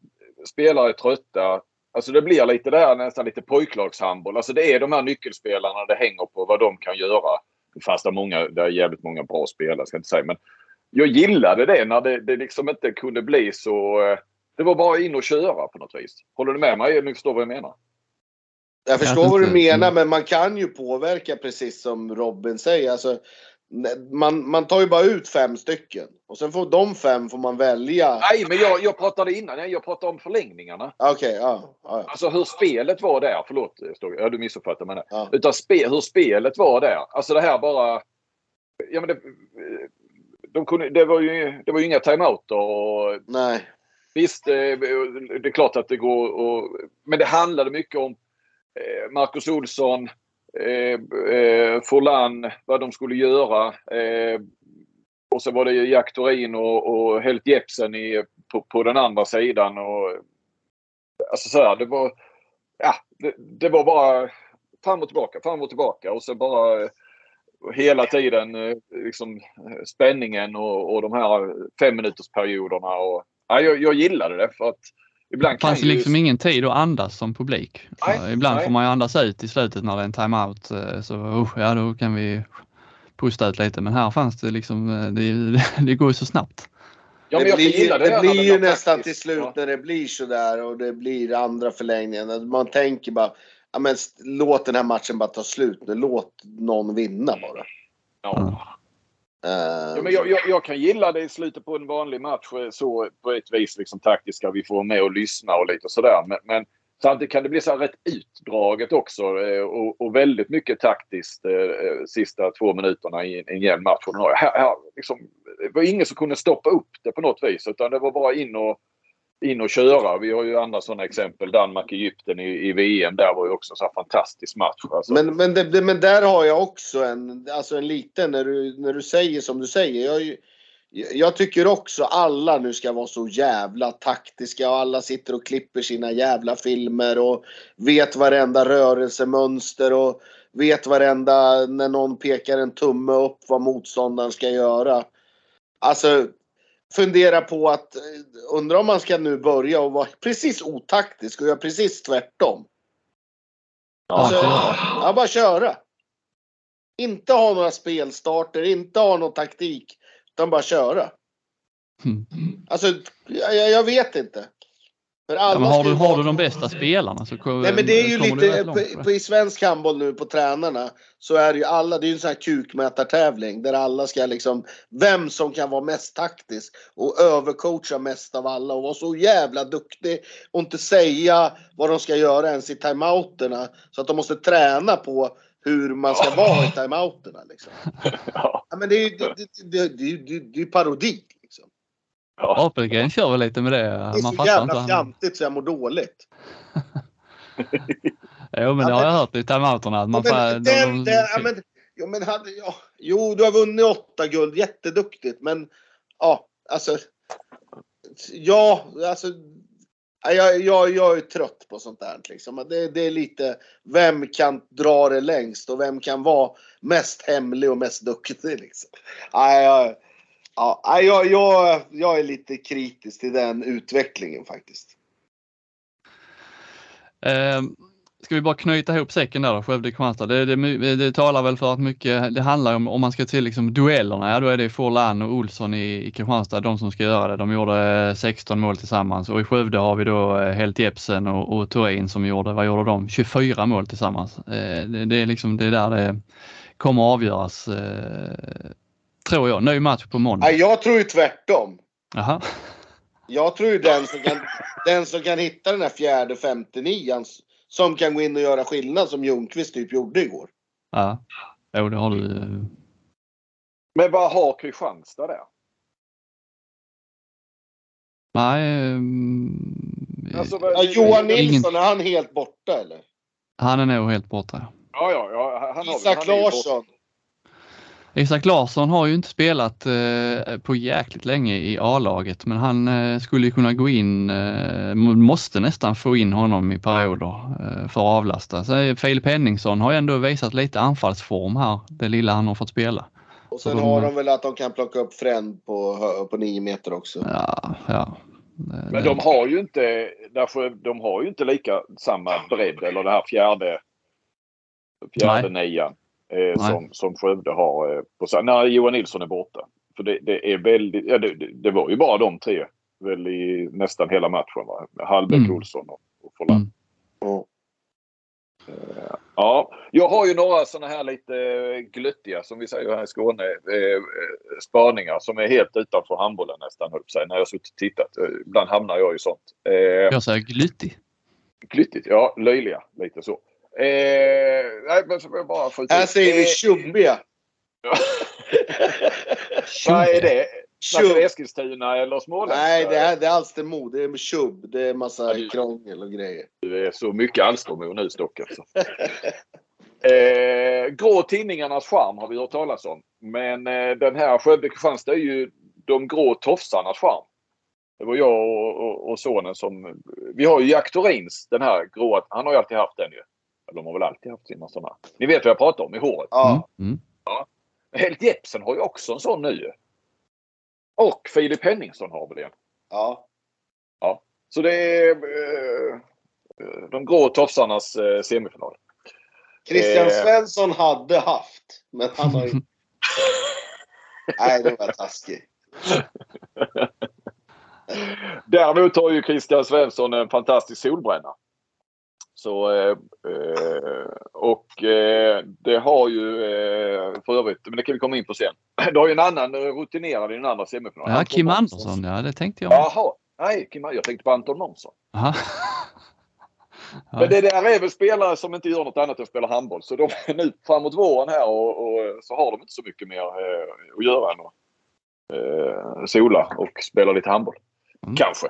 Spelare är trötta. Alltså det blir lite det här nästan lite pojklagshandboll. Alltså det är de här nyckelspelarna det hänger på vad de kan göra. Fast det är, många, det är jävligt många bra spelare ska jag inte säga. Men jag gillade det när det, det liksom inte kunde bli så... eh, Det var bara in och köra på något vis. Håller du med mig? Ni förstår vad jag menar? Jag förstår Jag vad du menar men man kan ju påverka precis som Robin säger. Alltså, man, man tar ju bara ut fem stycken och sen får de fem får man välja. Nej, men jag, jag pratade innan. Jag pratade om förlängningarna. Okej, ja, ja. ja. Alltså hur spelet var där. Förlåt, ja, du missuppfattade mig. Ja. Utan spe, hur spelet var där. Alltså det här bara... Ja, men det, de kunde, det, var ju, det var ju inga timeouter. Och Nej. Visst, eh, det är klart att det går och, Men det handlade mycket om eh, Marcus Olsson, Eh, eh, Forlan, vad de skulle göra. Eh, och så var det Jack Torin och, och Helt Jepsen i, på, på den andra sidan. Och, alltså så här, det var... Ja, det, det var bara fram och tillbaka, fram och tillbaka. Och så bara eh, hela tiden eh, liksom, spänningen och, och de här fem minuters perioderna. Och, ja, jag, jag gillade det för att ibland Det fanns kan ju ju... liksom ingen tid att andas som publik. Nej, Ibland nej. får man ju andas ut i slutet när det är en timeout. eh, Så uh, ja, då kan vi pusta ut lite. Men här fanns det liksom, eh, det, det går ju så snabbt. ja, men det jag blir, det här blir ju nästan taktiskt. till slut när det blir sådär och det blir andra förlängningen. Man tänker bara, ja, men låt den här matchen bara ta slut nu. Låt någon vinna bara. Ja. Ja, men jag, jag, jag kan gilla det i slutet på en vanlig match eh, så på ett vis liksom taktiskt ska vi få vara med och lyssna och lite sådär. Men, men samtidigt kan det bli så här rätt utdraget också eh, och, och väldigt mycket taktiskt eh, eh, sista två minuterna i en, en jämn match. Här, här, liksom, det var ingen som kunde stoppa upp det på något vis utan det var bara in och, in och köra. Vi har ju andra sådana exempel. Danmark-Egypten i, i VM. Där var ju också en sån här fantastisk match. Alltså. Men, men, det, det- men där har jag också en, alltså en liten, när du, när du säger som du säger. Jag, jag tycker också alla nu ska vara så jävla taktiska och alla sitter och klipper sina jävla filmer och vet varenda rörelsemönster och vet varenda, när någon pekar en tumme upp vad motståndaren ska göra. Alltså, fundera på att, eh, undra om man ska nu börja och vara precis otaktisk och göra precis tvärtom. Alltså, ja, bara köra. Inte ha några spelstarter, inte ha någon taktik. Utan bara köra. Mm. Alltså, jag, jag vet inte. För Ja, alla men har, du, har du de bästa spelarna så kommer Nej men det är ju lite, på, på, i svensk handboll nu på tränarna så är det ju alla, det är ju en sån här kukmätartävling där alla ska liksom, vem som kan vara mest taktisk och övercoacha mest av alla och vara så jävla duktig och inte säga vad de ska göra ens i timeouterna så att de måste träna på hur man ska vara i timeouterna liksom. Ja. Ja, men det är ju det, det, det, det, det, är parodi. Ja. Apelgren kör väl lite med det. Det är Man så fattar jävla inte. Han... fjantigt så jag mår dåligt. Jo men det Ja, har jag hört i timeouterna. Man Ja, men de- den, de- den, ja, men, ja, men hade, ja, jo, du har vunnit åtta guld, jätteduktigt, men ja, alltså. Ja, alltså. ja, Jag, jag, jag är trött på sånt där. Liksom. Det, det är lite, vem kan dra det längst och vem kan vara mest hemlig och mest duktig? Liksom. Ja, jag, ja, jag, jag, jag är lite kritisk till den utvecklingen faktiskt. Eh, ska vi bara knyta ihop säcken där då, Skövde-Kristianstad. Det, det, det talar väl för att mycket, det handlar om, om man ska till liksom duellerna, ja då är det Forlan och Olsson i, i Kristianstad, de som ska göra det. De gjorde eh, 16 mål tillsammans och i Skövde har vi då eh, Helt Jepsen och, och Thorin som gjorde, vad gjorde de? 24 mål tillsammans. Eh, det, det är liksom, det är där det kommer avgöras, eh, tror jag. Ny match på måndag. Ja, jag tror ju tvärtom. Jaha. Jag tror ju den som kan, den som kan hitta den här fjärde, femte, nian som kan gå in och göra skillnad som Ljungqvist typ gjorde igår. Ja. Jo, det har du. Men vad har Kristianstad där? Nej. ehm, Alltså, Ja, Johan Ingen- Nilsson, är han helt borta eller? Han är nog helt borta. Ja, ja, ja. Han har, Isak han är ju Larsson. Isak Larsson har ju inte spelat eh, på jäkligt länge i A-laget men han eh, skulle ju kunna gå in, eh, måste nästan få in honom i perioder eh, för att avlasta. Filip Henningsson har ju ändå visat lite anfallsform här, det lilla han har fått spela. Och sen Så de- har de väl att de kan plocka upp Fränd på, på nio meter också. Ja, ja. Eh, Men de har ju inte, därför, de har ju inte lika samma bredd eller det här fjärde, fjärde nian eh, som, som Skövde har. Eh, på, när Johan Nilsson är borta. För det, det är väldigt, ja, det, det- var ju bara de tre väl i nästan hela matchen. Va? Hallbäck, Mm. Olsson och, och Forlan. Mm. Ja. Ja, jag har ju några sådana här lite eh, glöttiga som vi säger här i Skåne. Eh, eh, spaningar som är helt utanför handbollen nästan höll säga, när jag har suttit och tittat. Eh, Ibland hamnar jag i sånt. Eh, Jag säger glyttig. Glyttigt, ja. Löjliga, lite så. Eh, nej, men får jag bara skjuta Här säger vi Eh, tjubbiga. Vad är det? Snackar vi Eskilstuna eller Småland? Nej, det är, det är Alstermo. Det är tjubb. Det är massa Ja, krångel och grejer. Du är så mycket Alstermo nu Stock alltså. eh, grå tidningarnas charm har vi hört talas om. Men eh, den här Skövde Kristianstad är ju de grå tofsarnas charm. Det var jag och, och, och sonen som... Vi har ju Jack Thorins, den här gråa. Han har ju alltid haft den ju. De har väl alltid haft sina sådana. Ni vet vad jag pratar om i håret. Ja. Mm. Mm. Helt Jepsen har ju också en sån nu. Och Filip Henningsson har väl en. ja. Så det är eh, de grå tofsarnas eh, semifinal. Christian Eh. Svensson hade haft. Men han har ju... Nej, det var taskigt. Däremot har ju Christian Svensson en fantastisk solbränna. Så, eh, eh, och eh, det har ju för övrigt, men det kan vi komma in på sen. Det har ju en annan rutinerad i den andra semifinalen. Ja, Kim Månsson. Andersson, ja det tänkte jag. Jaha, nej Kim, jag tänkte på Anton Månsson. Men det där är väl spelare som inte gör något annat än spela handboll. Så de är nu framåt våren här och, och så har de inte så mycket mer eh, att göra än att eh, sola och spela lite handboll. Mm. Kanske.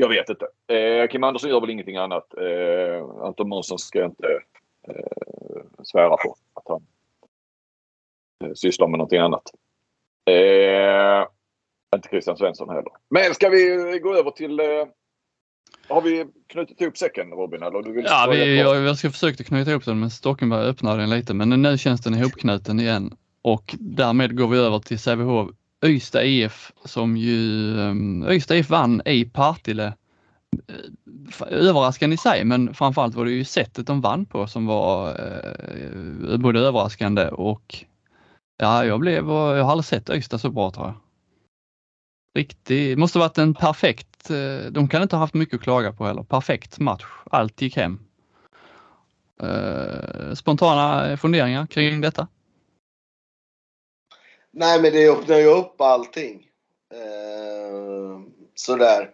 Jag vet inte. Eh, Kim Andersson gör väl ingenting annat. Eh, Anton Månsson ska jag inte eh, svära på att han eh, sysslar med någonting annat. Eh, inte Christian Svensson heller. Men ska vi gå över till eh, har vi knutit ihop säcken Robin? Eller du vill Ja, vi, jag, jag ska försöka knyta ihop den men Stockenberg öppnade den lite men nu känns den ihopknuten igen och därmed går vi över till Sävehof Ystad IF som ju ehm, Öysta IF vann i Partille. Eh, överraskande i sig men framförallt var det ju sättet de vann på som var eh, både överraskande och ja, jag blev, jag har aldrig sett Ystad så bra tror jag. Riktigt, måste varit en perfekt eh, de kan inte ha haft mycket att klaga på heller. Perfekt match, allt gick hem. Eh, spontana funderingar kring detta? Nej, men det öppnar ju upp allting. Eh, sådär.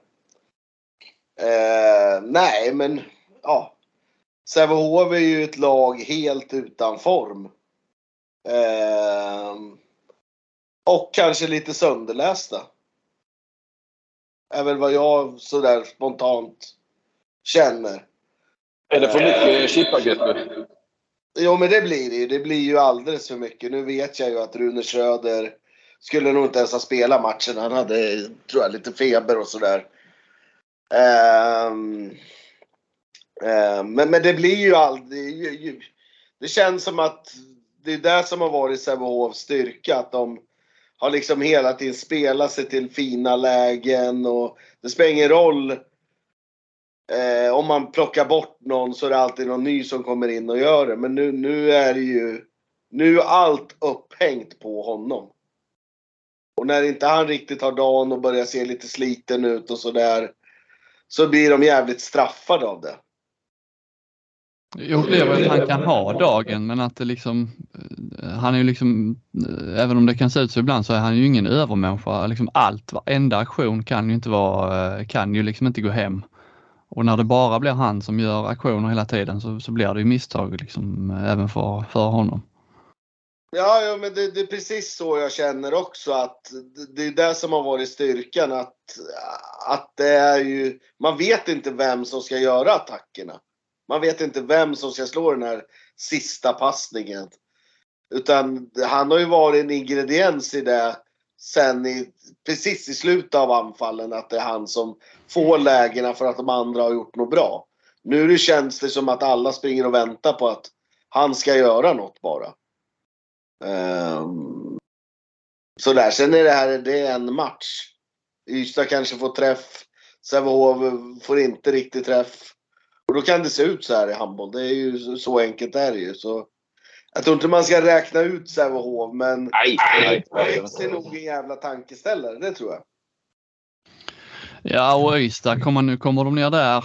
Eh, nej, men ja. Sävehof är ju ett lag helt utan form. Eh, och kanske lite sönderlästa. Är väl vad jag sådär spontant känner. Det för mycket chippaget nu? Jo, men det blir det ju. Det blir ju alldeles för mycket. Nu vet jag ju att Rune Schröder skulle nog inte ens ha spelat matchen. Han hade, tror jag, lite feber och sådär. Um, um, men, men det blir ju aldrig... Det känns som att det är det som har varit Sävehofs styrka. Att de har liksom hela tiden spelat sig till fina lägen och det spelar ingen roll eh, om man plockar bort någon så är det alltid någon ny som kommer in och gör det. Men nu, nu är det ju... Nu är allt upphängt på honom. Och när inte han riktigt har dagen och börjar se lite sliten ut och sådär. Så blir de jävligt straffade av det. Jag upplever att han kan ha dagen men att det liksom, eh, han är ju liksom, eh, även om det kan se ut så ibland så är han ju ingen övermänniska. Liksom allt, varenda aktion kan ju inte vara, eh, kan ju liksom inte gå hem. Och när det bara blir han som gör aktioner hela tiden så, så blir det ju misstag liksom eh, även för, för honom. Ja, ja men det, det, är precis så jag känner också att det, är det som har varit styrkan att, att det är ju, man vet inte vem som ska göra attackerna. Man vet inte vem som ska slå den här sista passningen. Utan han har ju varit en ingrediens i det sen i, precis i slutet av anfallen att det är han som får lägena för att de andra har gjort något bra. Nu känns det som att alla springer och väntar på att han ska göra något bara. Um, sådär. Sen är det här det är en match. Ystad kanske får träff. Sävehof får inte riktigt träff. Och då kan det se ut så här i handboll. Det är ju så enkelt är det ju. Så jag tror inte man ska räkna ut Sävehof men Nej, nej, nej. det är nog en jävla tankeställare. Det tror jag. Ja och Ystad, kommer, nu kommer de ner där,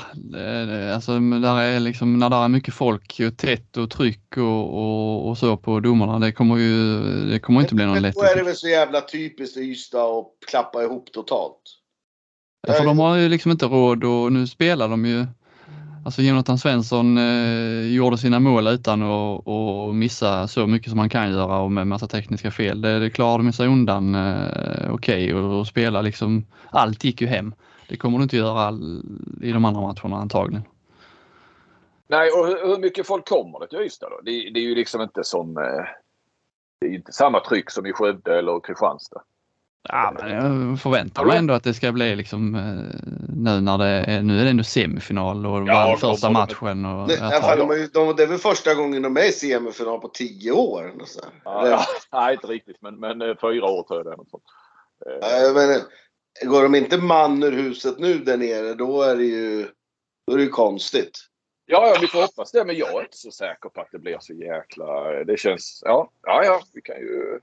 alltså där är liksom, när det är mycket folk och tätt och tryck och, och, och så på domarna, det kommer ju det kommer inte bli någon lätt då är det väl så jävla typiskt Ystad att klappa ihop totalt. Ja, för de har ju liksom inte råd och nu spelar de ju Alltså Jonathan Svensson eh, gjorde sina mål utan att, och missa så mycket som man kan göra och med massa tekniska fel. Det, det klarade de sig undan eh, okej okay, och, och spela liksom, allt gick ju hem. Det kommer du inte göra all, i de andra matcherna antagligen. Nej, och hur, hur mycket folk kommer det till Ystad då? Det, det är ju liksom inte som... Eh, det är inte samma tryck som i Skövde eller Kristianstad. Ja, men jag förväntar mig ändå att det ska bli liksom nu när det är, nu är det ändå semifinal och Ja, vann de första kommer- matchen. Och, Det, ja, de, ju- de, det är väl första gången de är i semifinal på tio år. eller så. Ja, ja, nej, inte riktigt. Men, men eh, fyra år tror jag det är. Något sånt. Eh, Ja, jag menar, går de inte man ur huset nu där nere då är det ju, då är det ju konstigt. Ja, ja, vi får hoppas det. Men jag är inte så säker på att det blir så jäkla... Det känns... Ja, ja, ja vi kan ju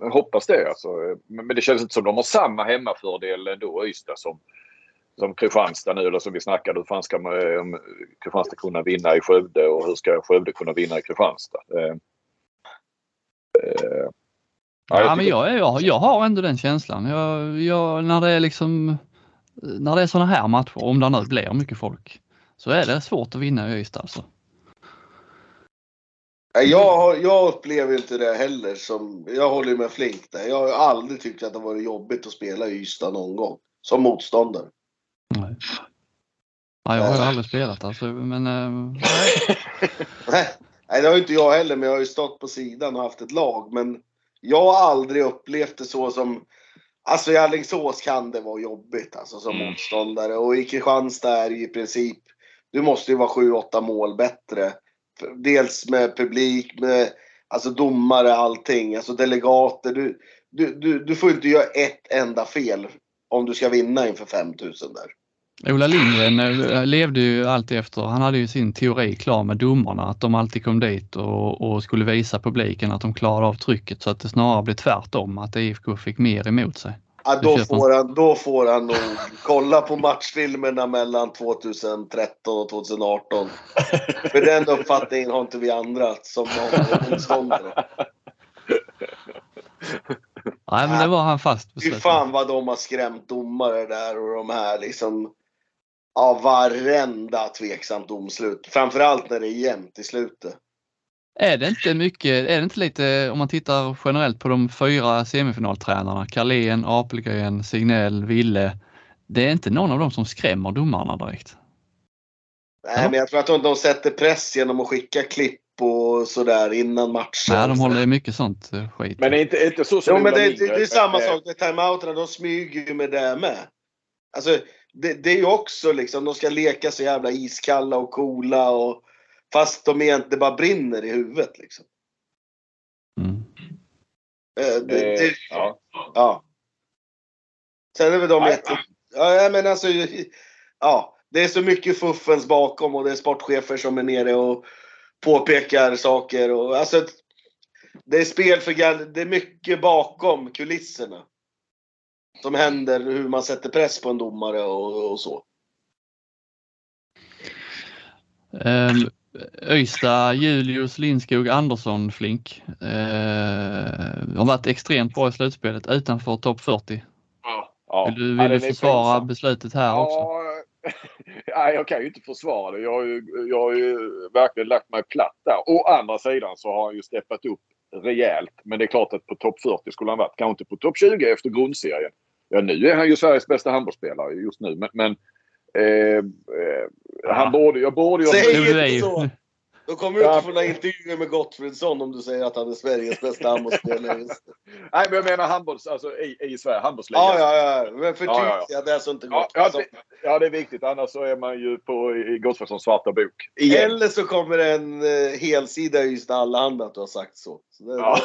hoppas det. Alltså. Men, det känns inte som de har samma hemmafördel ändå, Ystad, som, som Kristianstad nu. Eller som vi snackade, hur fan ska man, om Kristianstad kunna vinna i Skövde och hur ska Skövde kunna vinna i Kristianstad? Eh, eh, Ja, jag men jag, jag, jag har ändå den känslan. Jag, jag, när det är liksom när det är sådana här matcher, om det nu blir mycket folk, så är det svårt att vinna i Ystad alltså. Nej, Jag, jag upplever inte det heller som, jag håller med Flink där. Jag har aldrig tyckt att det varit jobbigt att spela i Ystad någon gång. Som motståndare. Nej. Ja, jag har ju aldrig spelat alltså, men eh, Nej, Nej, det har inte jag heller, men jag har ju stått på sidan och haft ett lag. Men jag har aldrig upplevt det så som... Alltså i Alingsås kan det vara jobbigt alltså, som Mm. motståndare. Och i Kristianstad är det i princip... Du måste ju vara 7-8 mål bättre. Dels med publik, med alltså domare, allting. Alltså delegater. Du, du, du, du får inte göra ett enda fel om du ska vinna inför 5000 där. Ola Lindgren eh, levde ju alltid efter, han hade ju sin teori klar med domarna, att de alltid kom dit och, och skulle visa publiken att de klarade av trycket så att det snarare blev tvärtom, att IFK fick mer emot sig. Ja, då, får han, då får han nog kolla på matchfilmerna mellan 2013 och 2018. För den uppfattningen har inte vi andra som motståndare. Nej, men det var han fast Fy besluten. fan vad de har skrämt domare där och de här liksom. Ja, varenda tveksamt domslut. Framförallt när det är jämnt i slutet. Är det inte mycket, är det inte lite, om man tittar generellt på de fyra semifinaltränarna, Carlén, Apelgren, Signell, Ville. Det är inte någon av dem som skrämmer domarna direkt. Nej, Ja. men jag tror att de, de sätter press genom att skicka klipp och sådär innan matchen. Nej, de håller mycket sånt eh, skit. Men är inte, inte så som Jo, men det, det, det är samma sak med timeouterna. De smyger ju med det med. Alltså, det, det är ju också liksom, de ska leka så jävla iskalla och coola och fast de egentligen bara brinner i huvudet liksom. Mm. Eh, Det, eh, det, ja. ja. Sen är väl de jätte... Ja, men alltså, ja. Det är så mycket fuffens bakom och det är sportchefer som är nere och påpekar saker och alltså. Det är spel för gall... Det är mycket bakom kulisserna. Som händer hur man sätter press på en domare och, och så. Um, Öysta, Julius, Lindskog, Andersson, Flink. Uh, har varit extremt bra i slutspelet utanför topp 40. Ja. Vill du, Ja, vill du den är försvara pinsam. beslutet här också? Ja, nej, jag kan ju inte försvara det. Jag har ju, jag har ju verkligen lagt mig platt där. Å andra sidan så har han ju steppat upp rejält. Men det är klart att på topp 40 skulle han varit. Kanske inte på topp 20 efter grundserien. Ja, nu är han ju Sveriges bästa handbollsspelare just nu. Men, men eh, eh, han borde, jag borde ju... Säg är inte så! Då kommer du Ja. inte få några intervjuer med Gottfridsson om du säger att han är Sveriges bästa handbollsspelare. Nej, men jag menar handbolls, alltså, i, i Sverige. Handbollsligan. Ja, ja, ja. Men förtydliga Ja, ja, det så inte Ja, Gott. ja, det, ja, det är viktigt. Annars så är man ju på i Gottfridssons svarta bok. Igen. Eller så kommer en eh, helsida i Ystad Allehanda att du har sagt så. så det, Ja.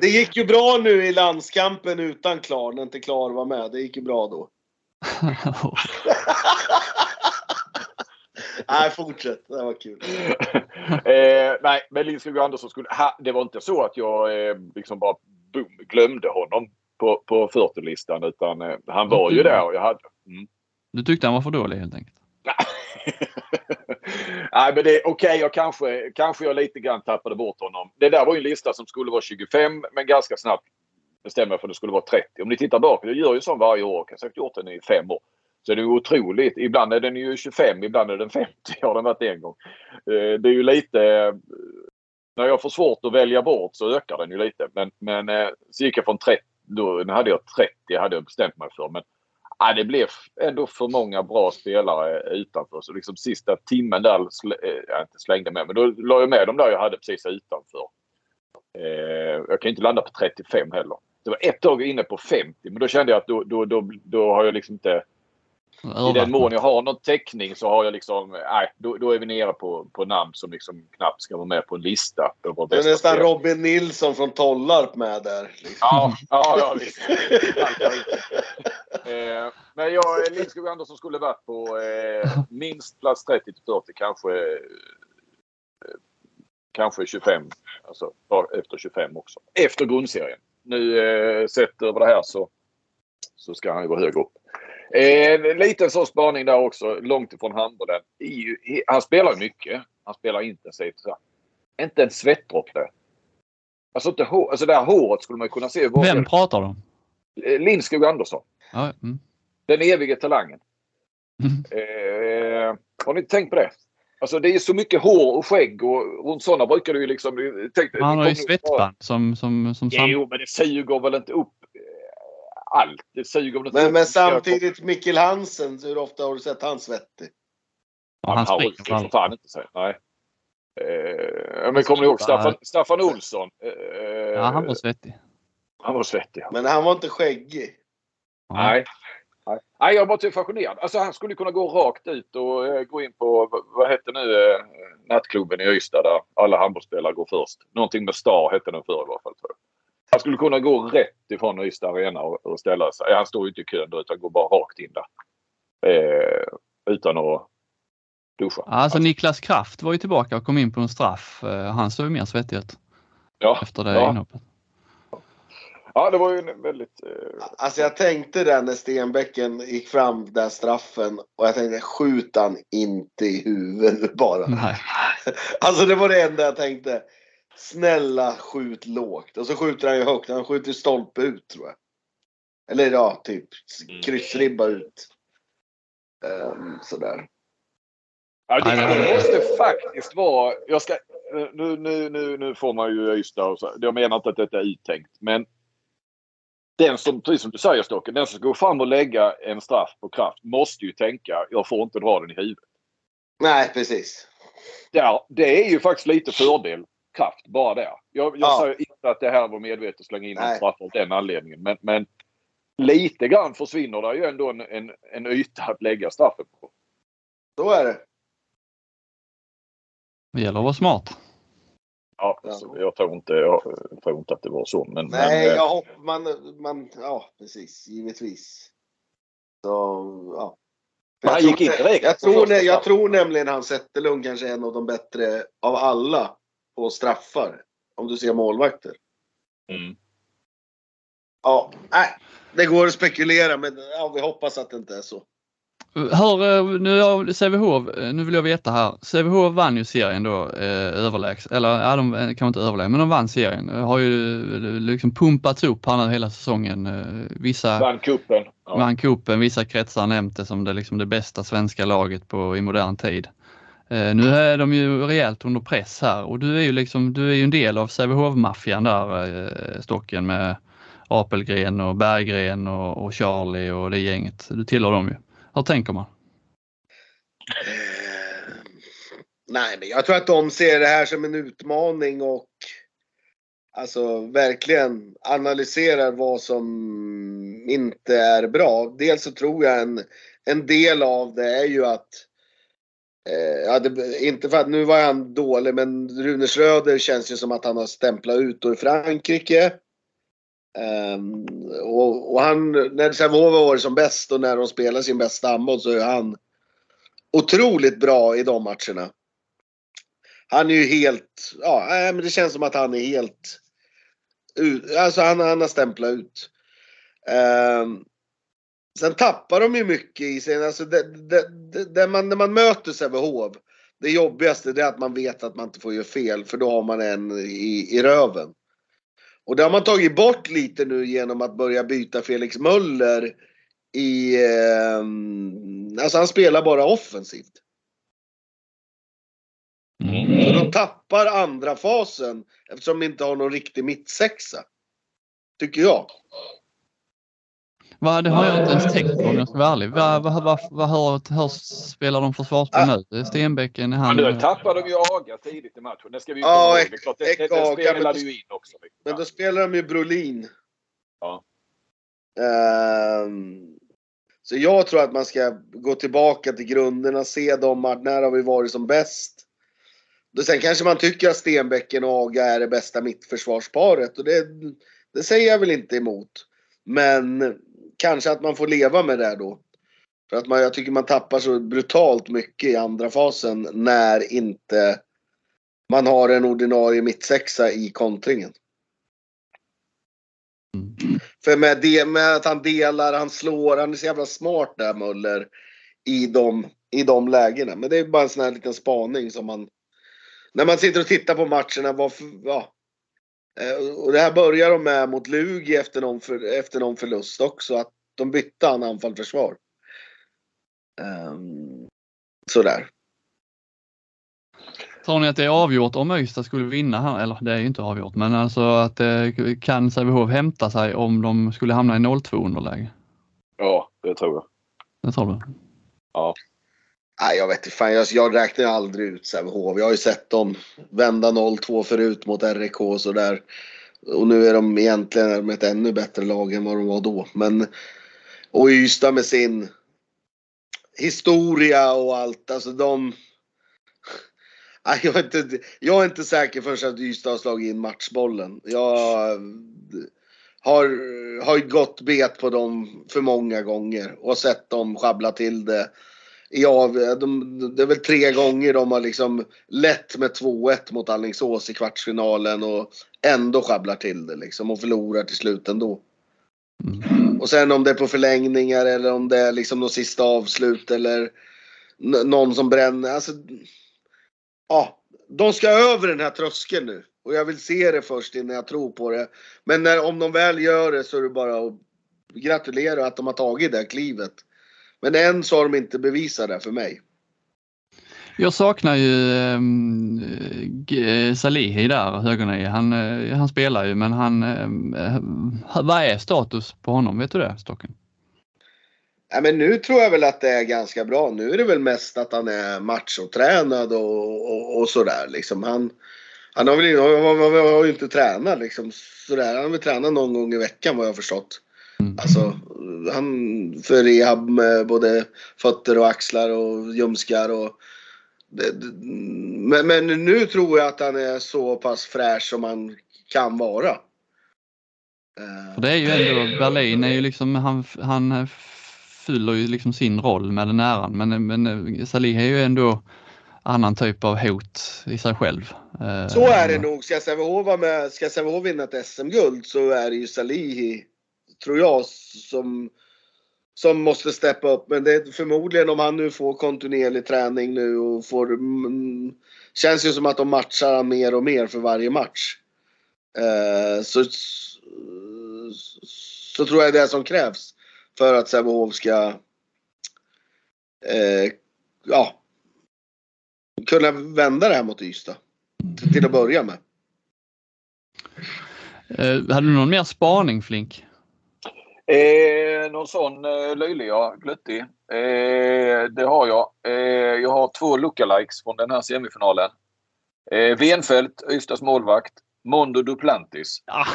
det gick ju bra nu i landskampen utan Klar, när inte Klar var med. Det gick ju bra då. Nej, fortsätt. Det var kul. eh, nej, men Lindskog Andersson skulle... Ha, det var inte så att jag eh, liksom bara boom, glömde honom på, på 40-listan. Utan eh, han var ju där och jag hade... Mm. Du tyckte han var för dålig helt enkelt? Nej, men det är okej. jag kanske, kanske jag lite grann tappade bort honom. Det där var ju en lista som skulle vara 25 men ganska snabbt bestämde jag för att det skulle vara 30. Om ni tittar bakåt, jag gör ju så varje år. Jag har säkert gjort den i fem år. Så det är otroligt. Ibland är den ju 25, ibland är den 50. Har den varit en gång. Eh, det är ju lite... Eh, när jag får svårt att välja bort så ökar den ju lite. Men, men eh, så gick jag från 30. Då hade jag 30 hade jag bestämt mig för. Men ja, det blev ändå för många bra spelare utanför. Så liksom sista timmen där jag inte slängde med. Men då la jag med de där jag hade precis utanför. Jag kan inte landa på 35 heller. Det var ett tag inne på 50 men då kände jag att då, då, då, då har jag liksom inte i den mån jag har någon täckning så har jag liksom, nej, då, då är vi nere på, på namn som liksom knappt ska vara med på en lista. Det är nästan. Robin Nilsson från Tollarp med där. Liksom. Ja, ja, ja visst. eh, men jag, Lindskog Andersson skulle varit på eh, minst plats 30 till 40, kanske, eh, kanske 25. Alltså efter 25 också. Efter grundserien. Nu eh, sett över det här så, så ska han ju vara högre upp. Eh, en liten sån spaning där också, långt ifrån handbollen. I- Han spelar mycket. Han spelar intensivt. Så. Inte en svettdroppe. Alltså, inte hår, alltså det här håret skulle man kunna se. Vem pratar du om? Eh, Lindskog Andersson. Ja, mm. Den evige talangen. Mm. Eh, har ni tänkt på det? Alltså det är så mycket hår och skägg och runt sådana brukar du ju liksom... Tänk, Han har ju svettband som, som, som sam- Jo, men det suger väl inte upp eh, allt. Det suger väl inte Men, upp. men samtidigt, Mikkel Hansen, hur ofta har du sett han svettig? Ja, han Han springer orkar för fan inte sig. Nej. Eh, men kommer ni ihåg Staffan, Staffan Olsson? Eh, Ja, han var svettig. han var svettig. Men han var inte skäggig. Nej. Nej. Nej, jag var typ fascinerad. Alltså han skulle kunna gå rakt ut och eh, gå in på, vad, hette nu eh, nattklubben i Ystad där alla handbollsspelare går först. Någonting med Star hette den förr i alla fall. Tror jag. Han skulle kunna gå rätt ifrån Ystad Arena och, och ställa sig. Han står ju inte i kön då utan går bara rakt in där. Eh, utan att duscha. Alltså Niklas Kraft var ju tillbaka och kom in på en straff. Eh, Han såg ju mer svettig ut ja. efter det ja. inhoppet. Ja, det var ju en väldigt... Eh, Alltså jag tänkte där när Stenbäcken gick fram där straffen och jag tänkte skjut han inte i huvudet bara. Nej. Alltså det var det enda jag tänkte. Snälla skjut lågt. Och så skjuter han ju högt. Han skjuter stolpe ut tror jag. Eller ja, typ kryssribba ut. Ehm, sådär. Ja, det, Nej, det- det måste faktiskt vara... Jag ska, eh, nu, nu, nu, nu får man ju Ystad och så. Jag menar inte att detta är uttänkt. Men den som, precis som du säger Stocken, den som ska gå fram och lägga en straff på kraft måste ju tänka jag får inte dra den i huvudet. Nej, precis. Ja, det är ju faktiskt lite fördel kraft bara där. Jag, jag Ja. säger inte att det här var medvetet att slänga in en Nej. straff av den anledningen. Men, men lite grann försvinner det ju ändå en, en, en yta att lägga straffen på. Så är det. Det gäller att vara smart. Ja, Ja. Så jag, tror inte, jag tror inte att det var så. Men, Nej, men, eh, jag hopp, man, man, ja precis, givetvis. Så, ja. Men han Jag gick tror- in direkt Jag tror, jag straffen. tror nämligen han Zetterlund kanske är en av de bättre av alla på straffar. Om du ser målvakter. Mm. Ja, nej. Det går att spekulera men ja, vi hoppas att det inte är så. Hör, eh, nu Sävehof, eh, nu vill jag veta här. Sävehof vann ju serien då eh, överlägset, eller ja, de eh, kan inte överlägset, men de vann serien. Eh, Har ju liksom pumpats upp här nu hela säsongen. Vissa Vann cupen. Ja. vann cupen, vissa kretsar nämnt det som det, liksom det bästa svenska laget på, i modern tid. Eh, nu är de ju rejält under press här och du är ju liksom, du är ju en del av Sävehof-maffian där, eh, Stocken med Apelgren och Berggren och, och Charlie och det gänget. Du tillhör dem ju. Hur tänker man? Eh, nej, men jag tror att de ser det här som en utmaning och alltså verkligen analyserar vad som inte är bra. Dels så tror jag en, en del av det är ju att eh, ja, det, inte för att nu var han dålig, men Rune Schröder känns ju som att han har stämplat ut då i Frankrike. Um, och, och han, när Sävehof har varit som bäst och när de spelar sin bästa handboll så är han otroligt bra i de matcherna. Han är ju helt, ja, men det känns som att han är helt, ut, alltså han, han har stämplat ut. Um, sen tappar de ju mycket i sig, alltså det, det, det, det man, när man möter Sävehof, det jobbigaste det är att man vet att man inte får göra fel för då har man en i, i röven. Och det har man tagit bort lite nu genom att börja byta Felix Möller i... Eh, alltså han spelar bara offensivt. Så de tappar andra fasen eftersom de inte har någon riktig mittsexa. Tycker jag. Vad, det har jag inte ens tänkt på om jag ska vara ärlig. Vad, vad, vad, vad, hur, hur spelar de försvarsspel nu? Är Stenbäcken, är han... Men nu tappade de ju Aga tidigt i matchen. Det ska vi ju Ja, komma ihåg. Det det, Ek- det, spelade ju in också. Men då spelar de ju Brolin. Ja. Ehm, så jag tror att man ska gå tillbaka till grunderna, se dem, att när har vi varit som bäst? Då sen kanske man tycker att Stenbäcken och Aga är det bästa mittförsvarsparet och det, det säger jag väl inte emot. Men kanske att man får leva med det då. För att man, jag tycker man tappar så brutalt mycket i andra fasen när inte man har en ordinarie mittsexa i kontringen. För med, det, med att han delar, han slår, han är så jävla smart där Möller. I de, I de lägena. Men det är bara en sån här liten spaning som man... När man sitter och tittar på matcherna, varför, ja. Eh, Och det här börjar de med mot Lugi efter någon, för, efter någon förlust också. Att de bytte han anfall-försvar. Um, sådär. Tror ni att det är avgjort om Öysta skulle vinna här? Eller det är ju inte avgjort, men alltså att eh, kan Sävehof hämta sig om de skulle hamna i 0-2 underläge? Ja, det tror jag. Det tror du? Nej, jag vet inte fan. Jag, jag räknar aldrig ut Sävehof. Jag har ju sett dem vända 0-2 förut mot RIK och sådär. Och nu är de egentligen med ett ännu bättre lag än vad de var då. Men och Ystad med sin historia och allt. Alltså de... Nej, jag, är inte, jag är inte säker förrän att Ystad har slagit in matchbollen. Jag har, har gått bet på dem för många gånger och sett dem sjabbla till det Ja, de, det är väl tre gånger de har liksom lett med 2-1 mot Alingsås i kvartsfinalen och ändå sjabblar till det liksom och förlorar till slut ändå. Mm. Och sen om det är på förlängningar eller om det är liksom något sista avslut eller någon som bränner. Alltså, ja, de ska över den här tröskeln nu. Och jag vill se det först innan jag tror på det. Men när, om de väl gör det så är det bara att gratulera att de har tagit det här klivet. Men än så har de inte bevisat det för mig. Jag saknar ju um, Salihi där, högernie. Han, eh, han spelar ju men han, eh, vad är status på honom? Vet du det Stocken? Ja, men nu tror jag väl att det är ganska bra. Nu är det väl mest att han är machotränad och, och, och sådär. Liksom han, han har väl har, har, har ju inte tränat liksom sådär. Han har väl tränat någon gång i veckan vad jag har förstått. Mm. Alltså han för rehab med både fötter och axlar och ljumskar och det, det, men, men nu tror jag att han är så pass fräsch som han kan vara. Eh, För det är ju ändå, Berlin är ju liksom, han, han fyller ju liksom sin roll med den äran men, men Salih är ju ändå annan typ av hot i sig själv. Eh, Så är det nog. Ska Sävehof vinna ett SM-guld så är det ju Salihi, tror jag, som, som måste steppa upp. Men det är förmodligen om han nu får kontinuerlig träning nu och får... Mm, känns ju som att de matchar mer och mer för varje match. Eh, så, så tror jag det är det som krävs för att Sävehof ska eh, ja, kunna vända det här mot Ystad. Till, till att börja med. Eh, hade du någon mer spaning Flink? Eh, någon sån eh, löjlig, ja. Gluttig. Eh, det har jag. Eh, jag har två lookalikes från den här semifinalen. Eh, Venfeldt, Ystads målvakt. Mondo Duplantis. Ja,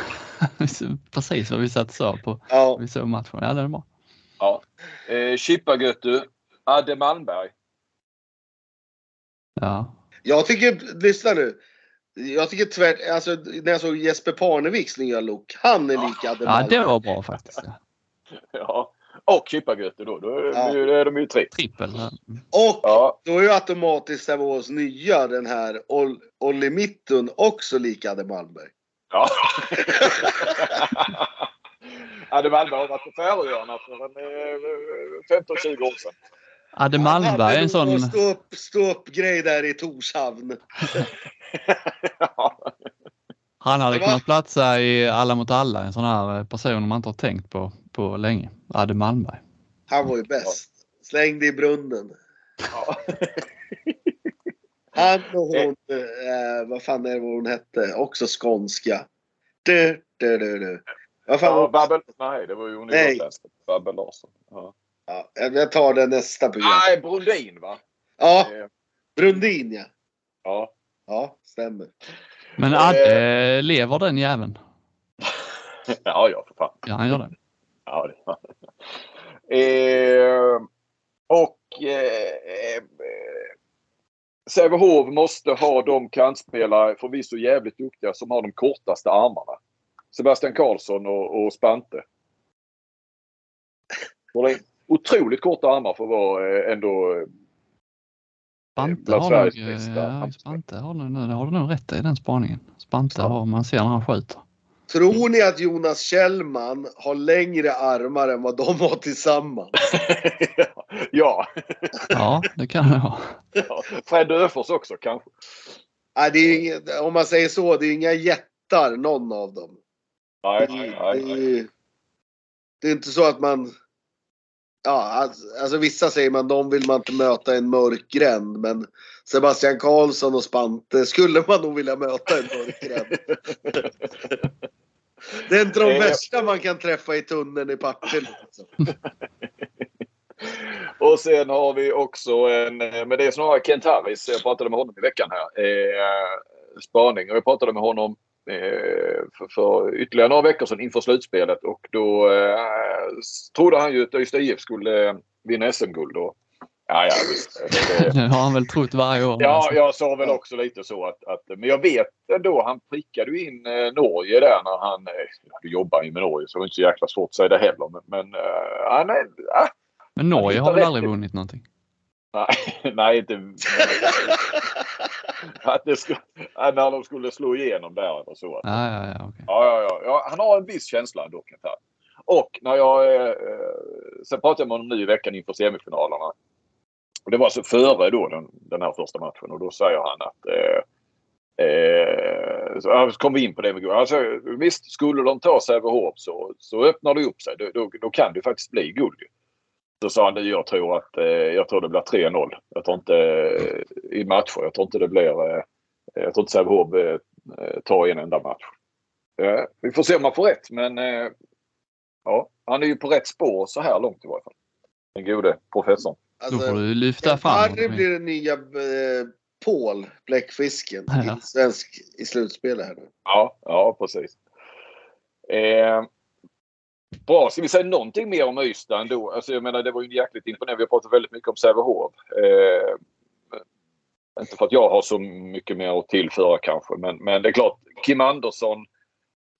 precis vad vi satt och sa på Ja, vi såg matchen. Ja, det är bra. Ja. Eh, Chippagötu. Adde Malmberg. Ja. jag tycker, lyssna nu. Jag tycker tvärt, alltså när jag såg Jesper Parneviks nya look. Han är lika Adde ja, Malmberg. det var bra faktiskt. Ja. Ja. Och Chippagötu då. Då är, Ja. är de ju tre. Trippel. ja. Och Ja. då är ju automatiskt Sävehofs nya, den här Ol- Olli Mittun, också lika Adde Malmberg. Ja. Adde Malmberg har varit på Färöarna för en, eh, 15-20 år sedan. Adde Malmberg är en sån, stå upp, stå upp grej där i Torshavn. Ja. han hade kunnat platsa i Alla mot alla, en sån här person man inte har tänkt på på länge. Adde Malmberg. Han var ju bäst. Slängde i brunnen. Ja. Han och hon, eh, vad fan är det hon hette? Också skånska. Du, du, du, du. Vad fan Ja, var Babbel, nej, det var ju hon Nej. gotländska. Babbel Larsson. Ja. Ja, Jag tar det nästa program. Nej, Brundin va? Ja, Eh, Brundin ja. Ja. Ja, stämmer. Men Eh. Adde, lever den jäveln? ja, ja för fan. Ja, han gör det. Ja, det eh, Och eh, eh, Sävehof måste ha de kantspelare, förvisso jävligt duktiga, som har de kortaste armarna. Sebastian Karlsson och, och Spante. Har otroligt korta armar för att vara eh, ändå eh, Spante bland har nog, ja. Spante har det har du nog rätt i den spaningen. Spante Ja. har, man ser när han skjuter. Tror ni att Jonas Kjellman har längre armar än vad de har tillsammans? ja. Ja, det kan det ha. ja. Fred Öfors också kanske. Nej, det är inget, om man säger så, det är inga jättar någon av dem. Nej, Det, nej, det, nej. är, det är inte så att man... Ja, alltså, alltså vissa säger man de vill man inte möta i en mörk gränd. Men Sebastian Karlsson och Spante skulle man nog vilja möta i en mörk gränd. Det är inte de Eh. värsta man kan träffa i tunneln i Partille. Alltså. Och sen har vi också en, men det är snarare Kent Harris, jag pratade med honom i veckan här, eh, spaning. Och jag pratade med honom eh, för, för ytterligare några veckor sedan inför slutspelet och då eh, trodde han ju att Ystad IF skulle eh, vinna SM-guld. Ja, ja, visst. Det, har han väl trott varje år. Ja, jag sa väl också lite så att, att men jag vet ändå, han prickade ju in eh, Norge där när han, eh, du jobbar ju med Norge så det var inte så jäkla svårt att säga det heller. Men, men eh, han är, ah, Men Norge har väl aldrig vunnit någonting? Nej, nej inte... att det skulle, när de skulle slå igenom där eller så. Ja, ja, ja, okay. ja, ja, ja. Han har en viss känsla. Här. Och när jag... Eh, sen pratade jag med honom nu i veckan inför semifinalerna. Och det var alltså före då den, den här första matchen och då säger han att eh, Eh, så kom vi in på det med alltså, Visst, skulle de ta Sävehof så, så öppnar det upp sig. Då, då, då kan det faktiskt bli guld. Så sa han jag tror att eh, jag tror det blir 3-0. Jag tror inte eh, i matcher. Jag tror inte det blir... Eh, jag tror inte Sävehof eh, tar en enda match. Eh, vi får se om man får rätt men eh, ja, han är ju på rätt spår så här långt i varje fall. Den gode professorn. Alltså, Då får du lyfta fram Harry blir den nya eh, Paul, bläckfisken, ja. i, svensk, i slutspelet här nu. Ja, ja precis. Eh, bra, ska vi säga någonting mer om Ystad ändå? Alltså, jag menar, det var ju jäkligt imponerande. Vi har pratat väldigt mycket om Sävehof. Eh, inte för att jag har så mycket mer att tillföra kanske, men, men det är klart. Kim Andersson.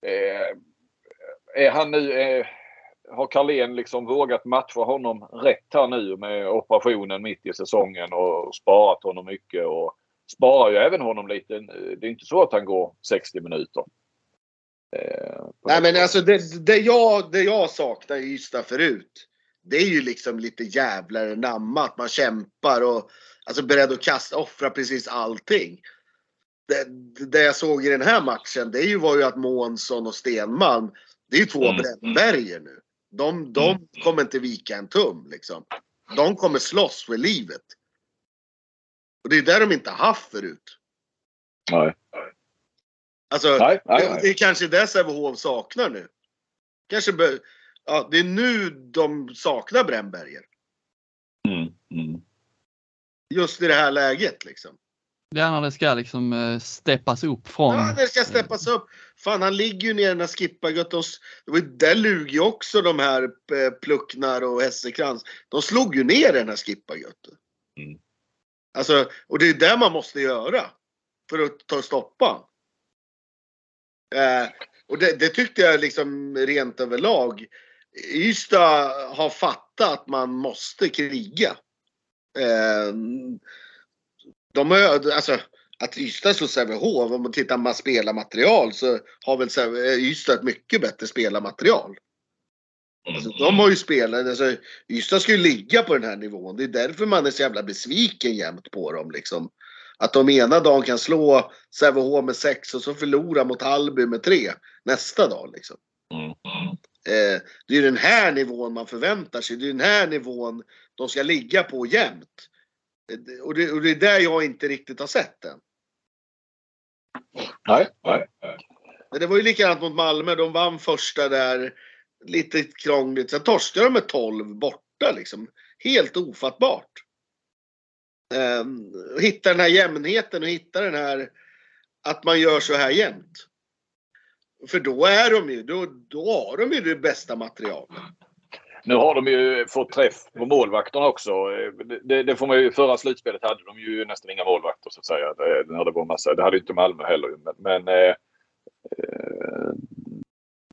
Eh, är han nu... Eh, har Carlén liksom vågat matcha honom rätt här nu med operationen mitt i säsongen och sparat honom mycket och sparar ju även honom lite. Det är inte så att han går 60 minuter. Eh, Nej men alltså det, det, jag, det jag saknar i Ystad förut. Det är ju liksom lite jävlar namma att man kämpar och alltså beredd att kasta, offra precis allting. Det, det jag såg i den här matchen det var ju att Månsson och Stenman, det är ju två mm. brännberger nu. De, de mm. kommer inte vika en tum liksom. De kommer slåss för livet. Och det är det de inte haft förut. Nej. Alltså, nej, nej, nej. Det, det är kanske det Sävehof saknar nu. Kanske be, ja, det är nu de saknar Brännberger. Mm, mm. Just i det här läget liksom. Ja, när det ska liksom eh, steppas upp från... Ja, det ska steppas upp. Fan, han ligger ju ner när skippa gött oss. Det var ju där lug ju också de här eh, Plucknar och Hessekrans. De slog ju ner den här skippa gött. Mm. Alltså, och det är det man måste göra. För att ta stoppa. Eh, och det, det, tyckte jag liksom rent överlag. Ystad har fattat att man måste kriga. Eh, de har, alltså, att Ystad slår Sävehof, om man tittar på spelarmaterial så har väl eh, Ystad ett mycket bättre spelarmaterial. Alltså, de har ju spelat, alltså, Ystad ska ju ligga på den här nivån. Det är därför man är så jävla besviken jämt på dem. Liksom. Att de ena dagen kan slå Sävehof med 6 och så förlora mot Hallby med 3 nästa dag. Liksom. Mm. Eh, det är den här nivån man förväntar sig. Det är den här nivån de ska ligga på jämt. Och det, och det är där jag inte riktigt har sett den. Nej, nej. Det var ju likadant mot Malmö. De vann första där. Lite krångligt. Sen torskade de med 12 borta liksom. Helt ofattbart. Ehm, hitta den här jämnheten och hitta den här att man gör så här jämt. För då är de ju, då, då har de ju det bästa materialet. Nu har de ju fått träff på målvakterna också. Det, det får man ju, förra slutspelet hade de ju nästan inga målvakter så att säga. Det, när det, var massa, det hade inte Malmö heller. Men, men eh, eh,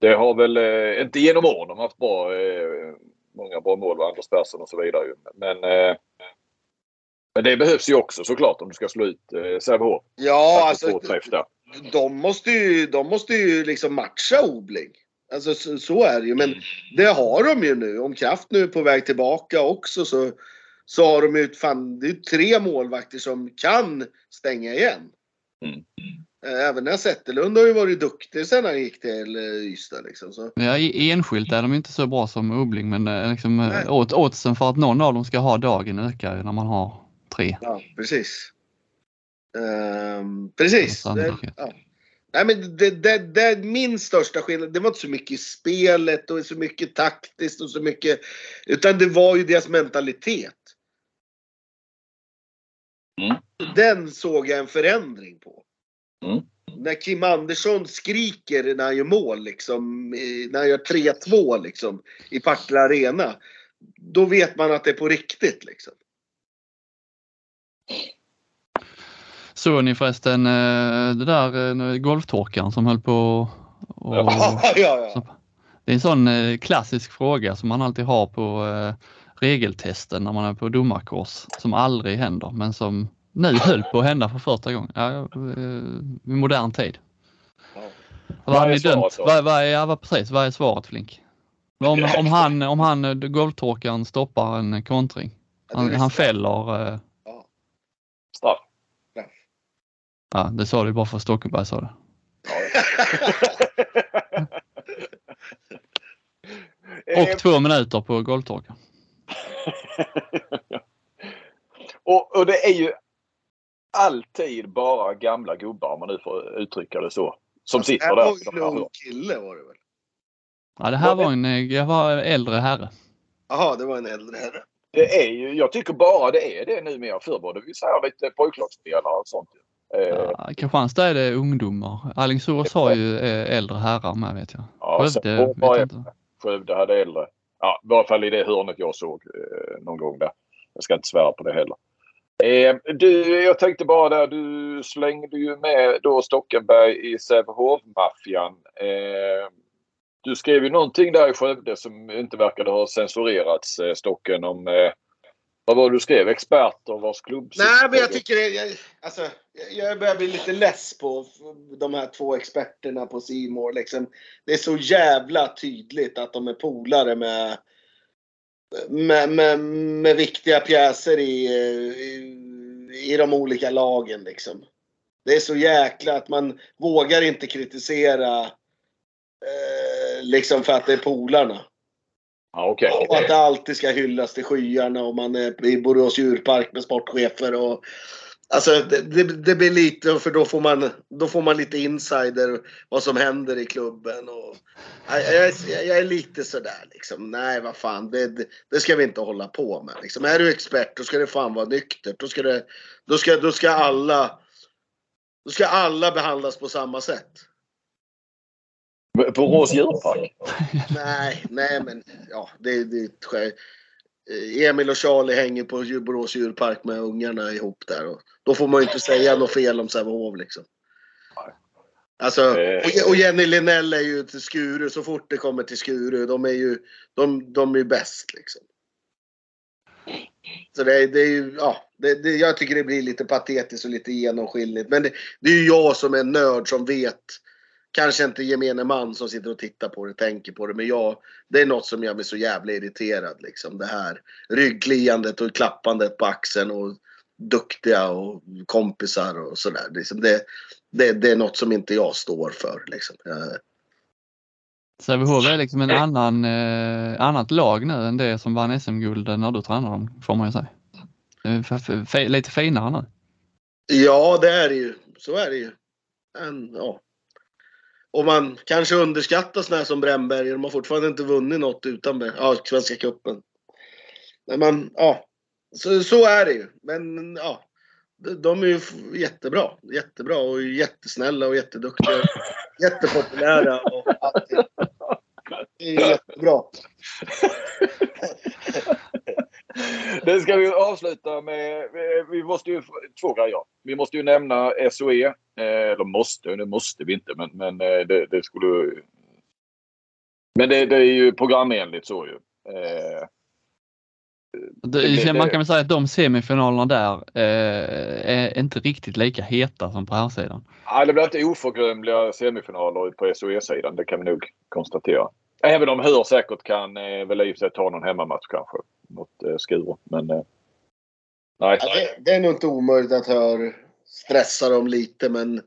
det har väl, eh, inte genom åren, de har haft bra, eh, många bra mål, Anders Persson och så vidare. Men, eh, men det behövs ju också såklart om du ska slå ut eh, Sävehof. Ja, alltså. De måste ju, de måste ju liksom matcha Obling. Alltså så, så, är det ju. Men det har de ju nu. Om Kraft nu är på väg tillbaka också så, så har de ju fan, det är tre målvakter som kan stänga igen. Mm. Även när Zetterlund har ju varit duktig sen han gick till eh, Ystad. Liksom, så. Ja, enskilt är de inte så bra som Ubbling men eh, liksom, eh, åt, oddsen för att någon av dem ska ha dagen ökar när man har tre. Ja, precis. Um, precis. Det, ja. Nej, men det, det, det är min största skillnad. Det var inte så mycket i spelet och så mycket taktiskt och så mycket. Utan det var ju deras mentalitet. Mm. Den såg jag en förändring på. Mm. När Kim Andersson skriker när han gör mål, liksom, när han gör 3-2 liksom, i Partille Arena. Då vet man att det är på riktigt. Liksom. Såg ni förresten eh, det där eh, golftorkaren som höll på och, ja, ja, ja. det är en sån eh, klassisk fråga som man alltid har på regeltesten när man är på domarkurs som aldrig händer men som nu höll på att hända för första gången. Ja, I modern tid. Vad är ni dömt? Vad, vad, är, ja, vad, precis, vad är svaret Flink? Om, om han, om han golvtorkaren stoppar en kontring. Han, han fäller. Eh, Straff. Ja, det sa du bara för Stockenberg sa det. Och två minuter på golvtorkaren. och, och det är ju alltid bara gamla gubbar om man nu får uttrycka det så. Som Det sitter här där. var som ju en ung kille var det väl? Ja, det här var en, jag var äldre herre. Jaha, det var en äldre herre. Det är ju, jag tycker bara det är det numera. Förr var det vi säger lite pojklagsspelare och sånt. Eh, Ja, Kristianstad är det ungdomar. Alingsås har ju eh, äldre herrar med vet jag. Ja, Skövde vet jag inte. Skövde hade äldre. Ja, i varje fall i det hörnet jag såg eh, någon gång där. Jag ska inte svära på det heller. Eh, du, jag tänkte bara där, du slängde ju med då Stockenberg i Sävehof-maffian. Eh, du skrev ju någonting där i Skövde som inte verkade ha censurerats, eh, Stocken, om eh, vad var det du skrev? Experter vars klubb... Nej, men jag tycker det, jag, alltså, jag börjar bli lite less på de här två experterna på Simor. Liksom. Det är så jävla tydligt att de är polare med, med, med, med viktiga pjäser i, i, i de olika lagen. Liksom. Det är så jäkla att man vågar inte kritisera eh, liksom för att det är polarna. Ja, okej. Och att det alltid ska hyllas till skyarna och man är i Borås djurpark med sportchefer och Alltså det, det, det blir lite, för då får, man, då får man lite insider vad som händer i klubben. Och, jag, jag, är- jag är lite sådär liksom. Nej, vad fan. Det, det, det ska vi inte hålla på med. Liksom. Är du expert, då ska det fan vara nyktert. Då ska, det, då ska, då ska, alla, då ska alla behandlas på samma sätt. Borås djurpark? Nej, nej men ja, det, det är Emil och Charlie hänger på Borås djurpark med ungarna ihop där. Och då får man ju inte säga något fel om Sävehof liksom. Alltså, och, Jenny Linnell är ju till Skuru så fort det kommer till Skuru. De är ju, de, de är ju bäst liksom. Så det, är- det är ju, ja, det, det, jag tycker det blir lite patetiskt och lite genomskinligt. Men det, det är ju jag som är nörd som vet. Kanske inte gemene man som sitter och tittar på det, tänker på det. Men jag, det är något som gör mig så jävla irriterad. Liksom. Det här ryggkliandet och klappandet på axeln och duktiga och kompisar och sådär. Liksom det, det, det är något som inte jag står för. Liksom. Sävehof är liksom en annan, eh, annat lag nu än det som vann SM-guld när du tränade dem, får man ju säga. F- lite finare nu. Ja, det är det ju. Så är det ju. Men, ja. Och man kanske underskattar sådana här som Brännberg. De har fortfarande inte vunnit något utan ja, Svenska cupen. Men man, ja. Så, så är det ju. Men ja. de- är ju jättebra. Jättebra och jättesnälla och jätteduktiga. Jättepopulära och allting. Det är jättebra. Det ska vi avsluta med. Vi måste ju, två grejer. Vi måste ju nämna SOE. Eh, Eller måste, det måste vi inte men, men eh, det, det skulle... Men det, det är ju programenligt så ju. Eh, Det, Det- det- man kan väl säga att de semifinalerna där eh, är inte riktigt lika heta som på här sidan. Ja, det blir inte oförglömliga semifinaler på SOE-sidan. Det kan vi nog konstatera. Även om Hör säkert kan eh, väl i sig ta någon hemmamatch kanske mot eh, Skuru. Men eh, nej. Ja, det, det är nog inte omöjligt att hör stressa dem lite men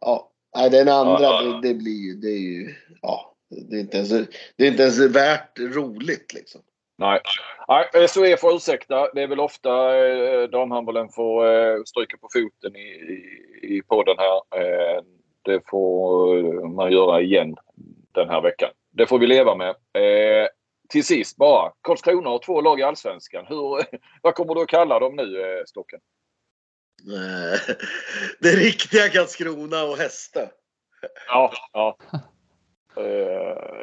ja. Nej, den andra Ja, ja, ja. Det, det blir ju, det är ju, ja. Det är inte ens, det är inte ens värt roligt liksom. Nej. Nej, SOE får ursäkta. Det är väl ofta eh, damhandbollen får eh, stryka på foten i, i, i podden här. Eh, det får man göra igen den här veckan. Det får vi leva med. Eh, till sist bara. Karlskrona har två lag i Allsvenskan. Hur, vad kommer du att kalla dem nu, eh, Stocken? Eh, Det riktiga Karlskrona och Hästa. Ja. ja. Eh,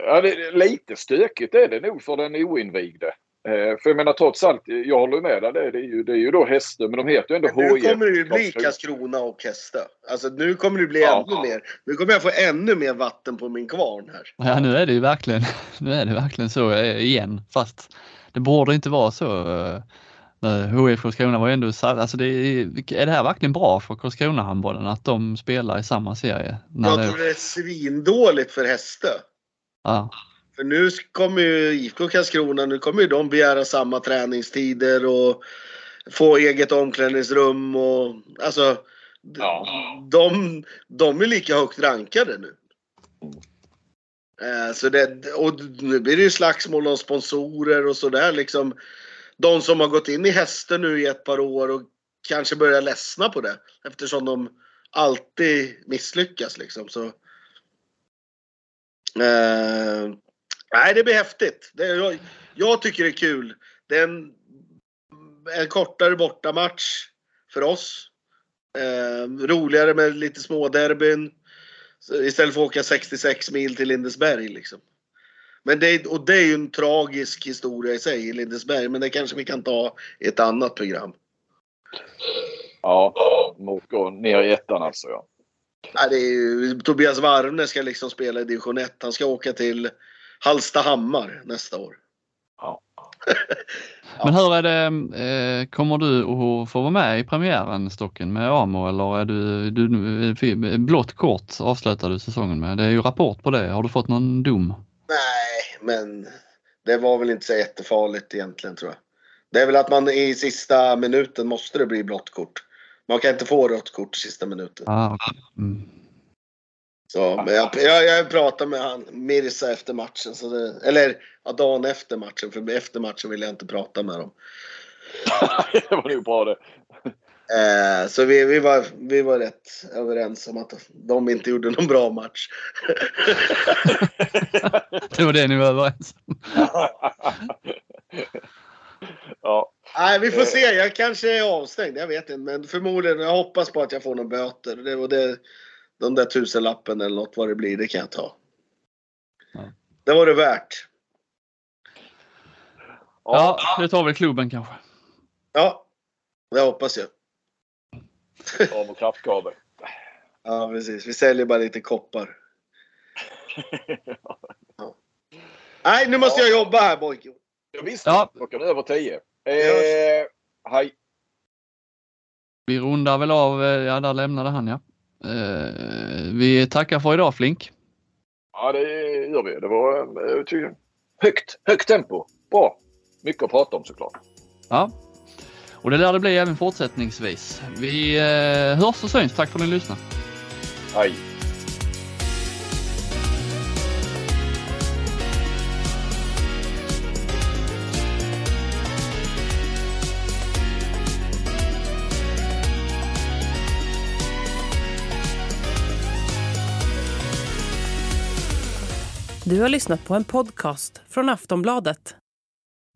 ja det är lite stökigt är det nog för den oinvigde. Eh, för jag menar trots allt, jag håller med dig. Det, är ju, det är ju då Hästö, men de heter ju ändå Nu HIF. kommer det ju bli Karlskrona och Hästö. Alltså nu kommer det bli Ja. ännu mer. Nu kommer jag få ännu mer vatten på min kvarn här. Ja, nu är det ju verkligen, nu är det verkligen så igen, fast det borde inte vara så. HIF Karlskrona var ju ändå, alltså det är, är det här verkligen bra för Karlskrona handbollen att de spelar i samma serie? När Jag tror det är svindåligt för Hästö. ja, För nu kommer ju IFK Karlskrona, nu kommer ju de begära samma träningstider och få eget omklädningsrum och alltså Ja. de, de är lika högt rankade nu. Eh, så det, och nu blir det ju slagsmål om sponsorer och sådär liksom. De som har gått in i hästen nu i ett par år och kanske börjar ledsna på det eftersom de alltid misslyckas liksom. Så, eh, nej, det blir häftigt. Det, jag, jag tycker det är kul. Det är en, en kortare bortamatch för oss. Eh, roligare med lite småderbyn. derbyn Istället för att åka 66 mil till Lindesberg liksom. Men det, är- och det är ju en tragisk historia i sig i Lindesberg. Men det kanske vi kan ta i ett annat program. Ja, gå ner i ettan alltså ja. Nej, det är ju, Tobias Varne ska liksom spela i division 1. Han ska åka till Hallstahammar nästa år. ja. Men hur är det, eh, kommer du att få vara med i premiären Stocken med Amo eller är du, du blått kort avslutar du säsongen med? Det är ju rapport på det. Har du fått någon dom? Nej, men det var väl inte så jättefarligt egentligen tror jag. Det är väl att man i sista minuten måste det bli blått kort. Man kan inte få rött kort i sista minuten. Ah, okej. mm. Så, men jag, jag, jag pratade med han, Mirza efter matchen. Så det, eller ja, dagen efter matchen. För efter matchen vill jag inte prata med dem. det var nog bra det. Eh, så vi, vi, var, vi var rätt överens om att de inte gjorde någon bra match. Det var det ni var överens om. ja. Nej, vi får se. Jag kanske är avstängd. Jag vet inte. Men förmodligen, jag hoppas på att jag får några böter. Det var det, de där tusenlappen eller något vad det blir, det kan jag ta. Ja. Det var det värt. Ja, det tar väl klubben kanske. Ja, det hoppas jag. Ja, och kraftkabel. Ja, precis. Vi säljer bara lite koppar. Ja. Nej, nu måste jag jobba här Bojke. Ja, visst, Ja. klockan är över tio. Eh, hej. Vi rundar väl av, eh, ja där lämnade han ja. Eh, vi tackar för idag Flink. Ja, det gör vi. Det var eh, högt, högt tempo. Bra. Mycket att prata om såklart. Ja. Och det lär det bli även fortsättningsvis. Vi eh, hörs och syns. Tack för att ni lyssnade. Hej. Du har lyssnat på en podcast från Aftonbladet.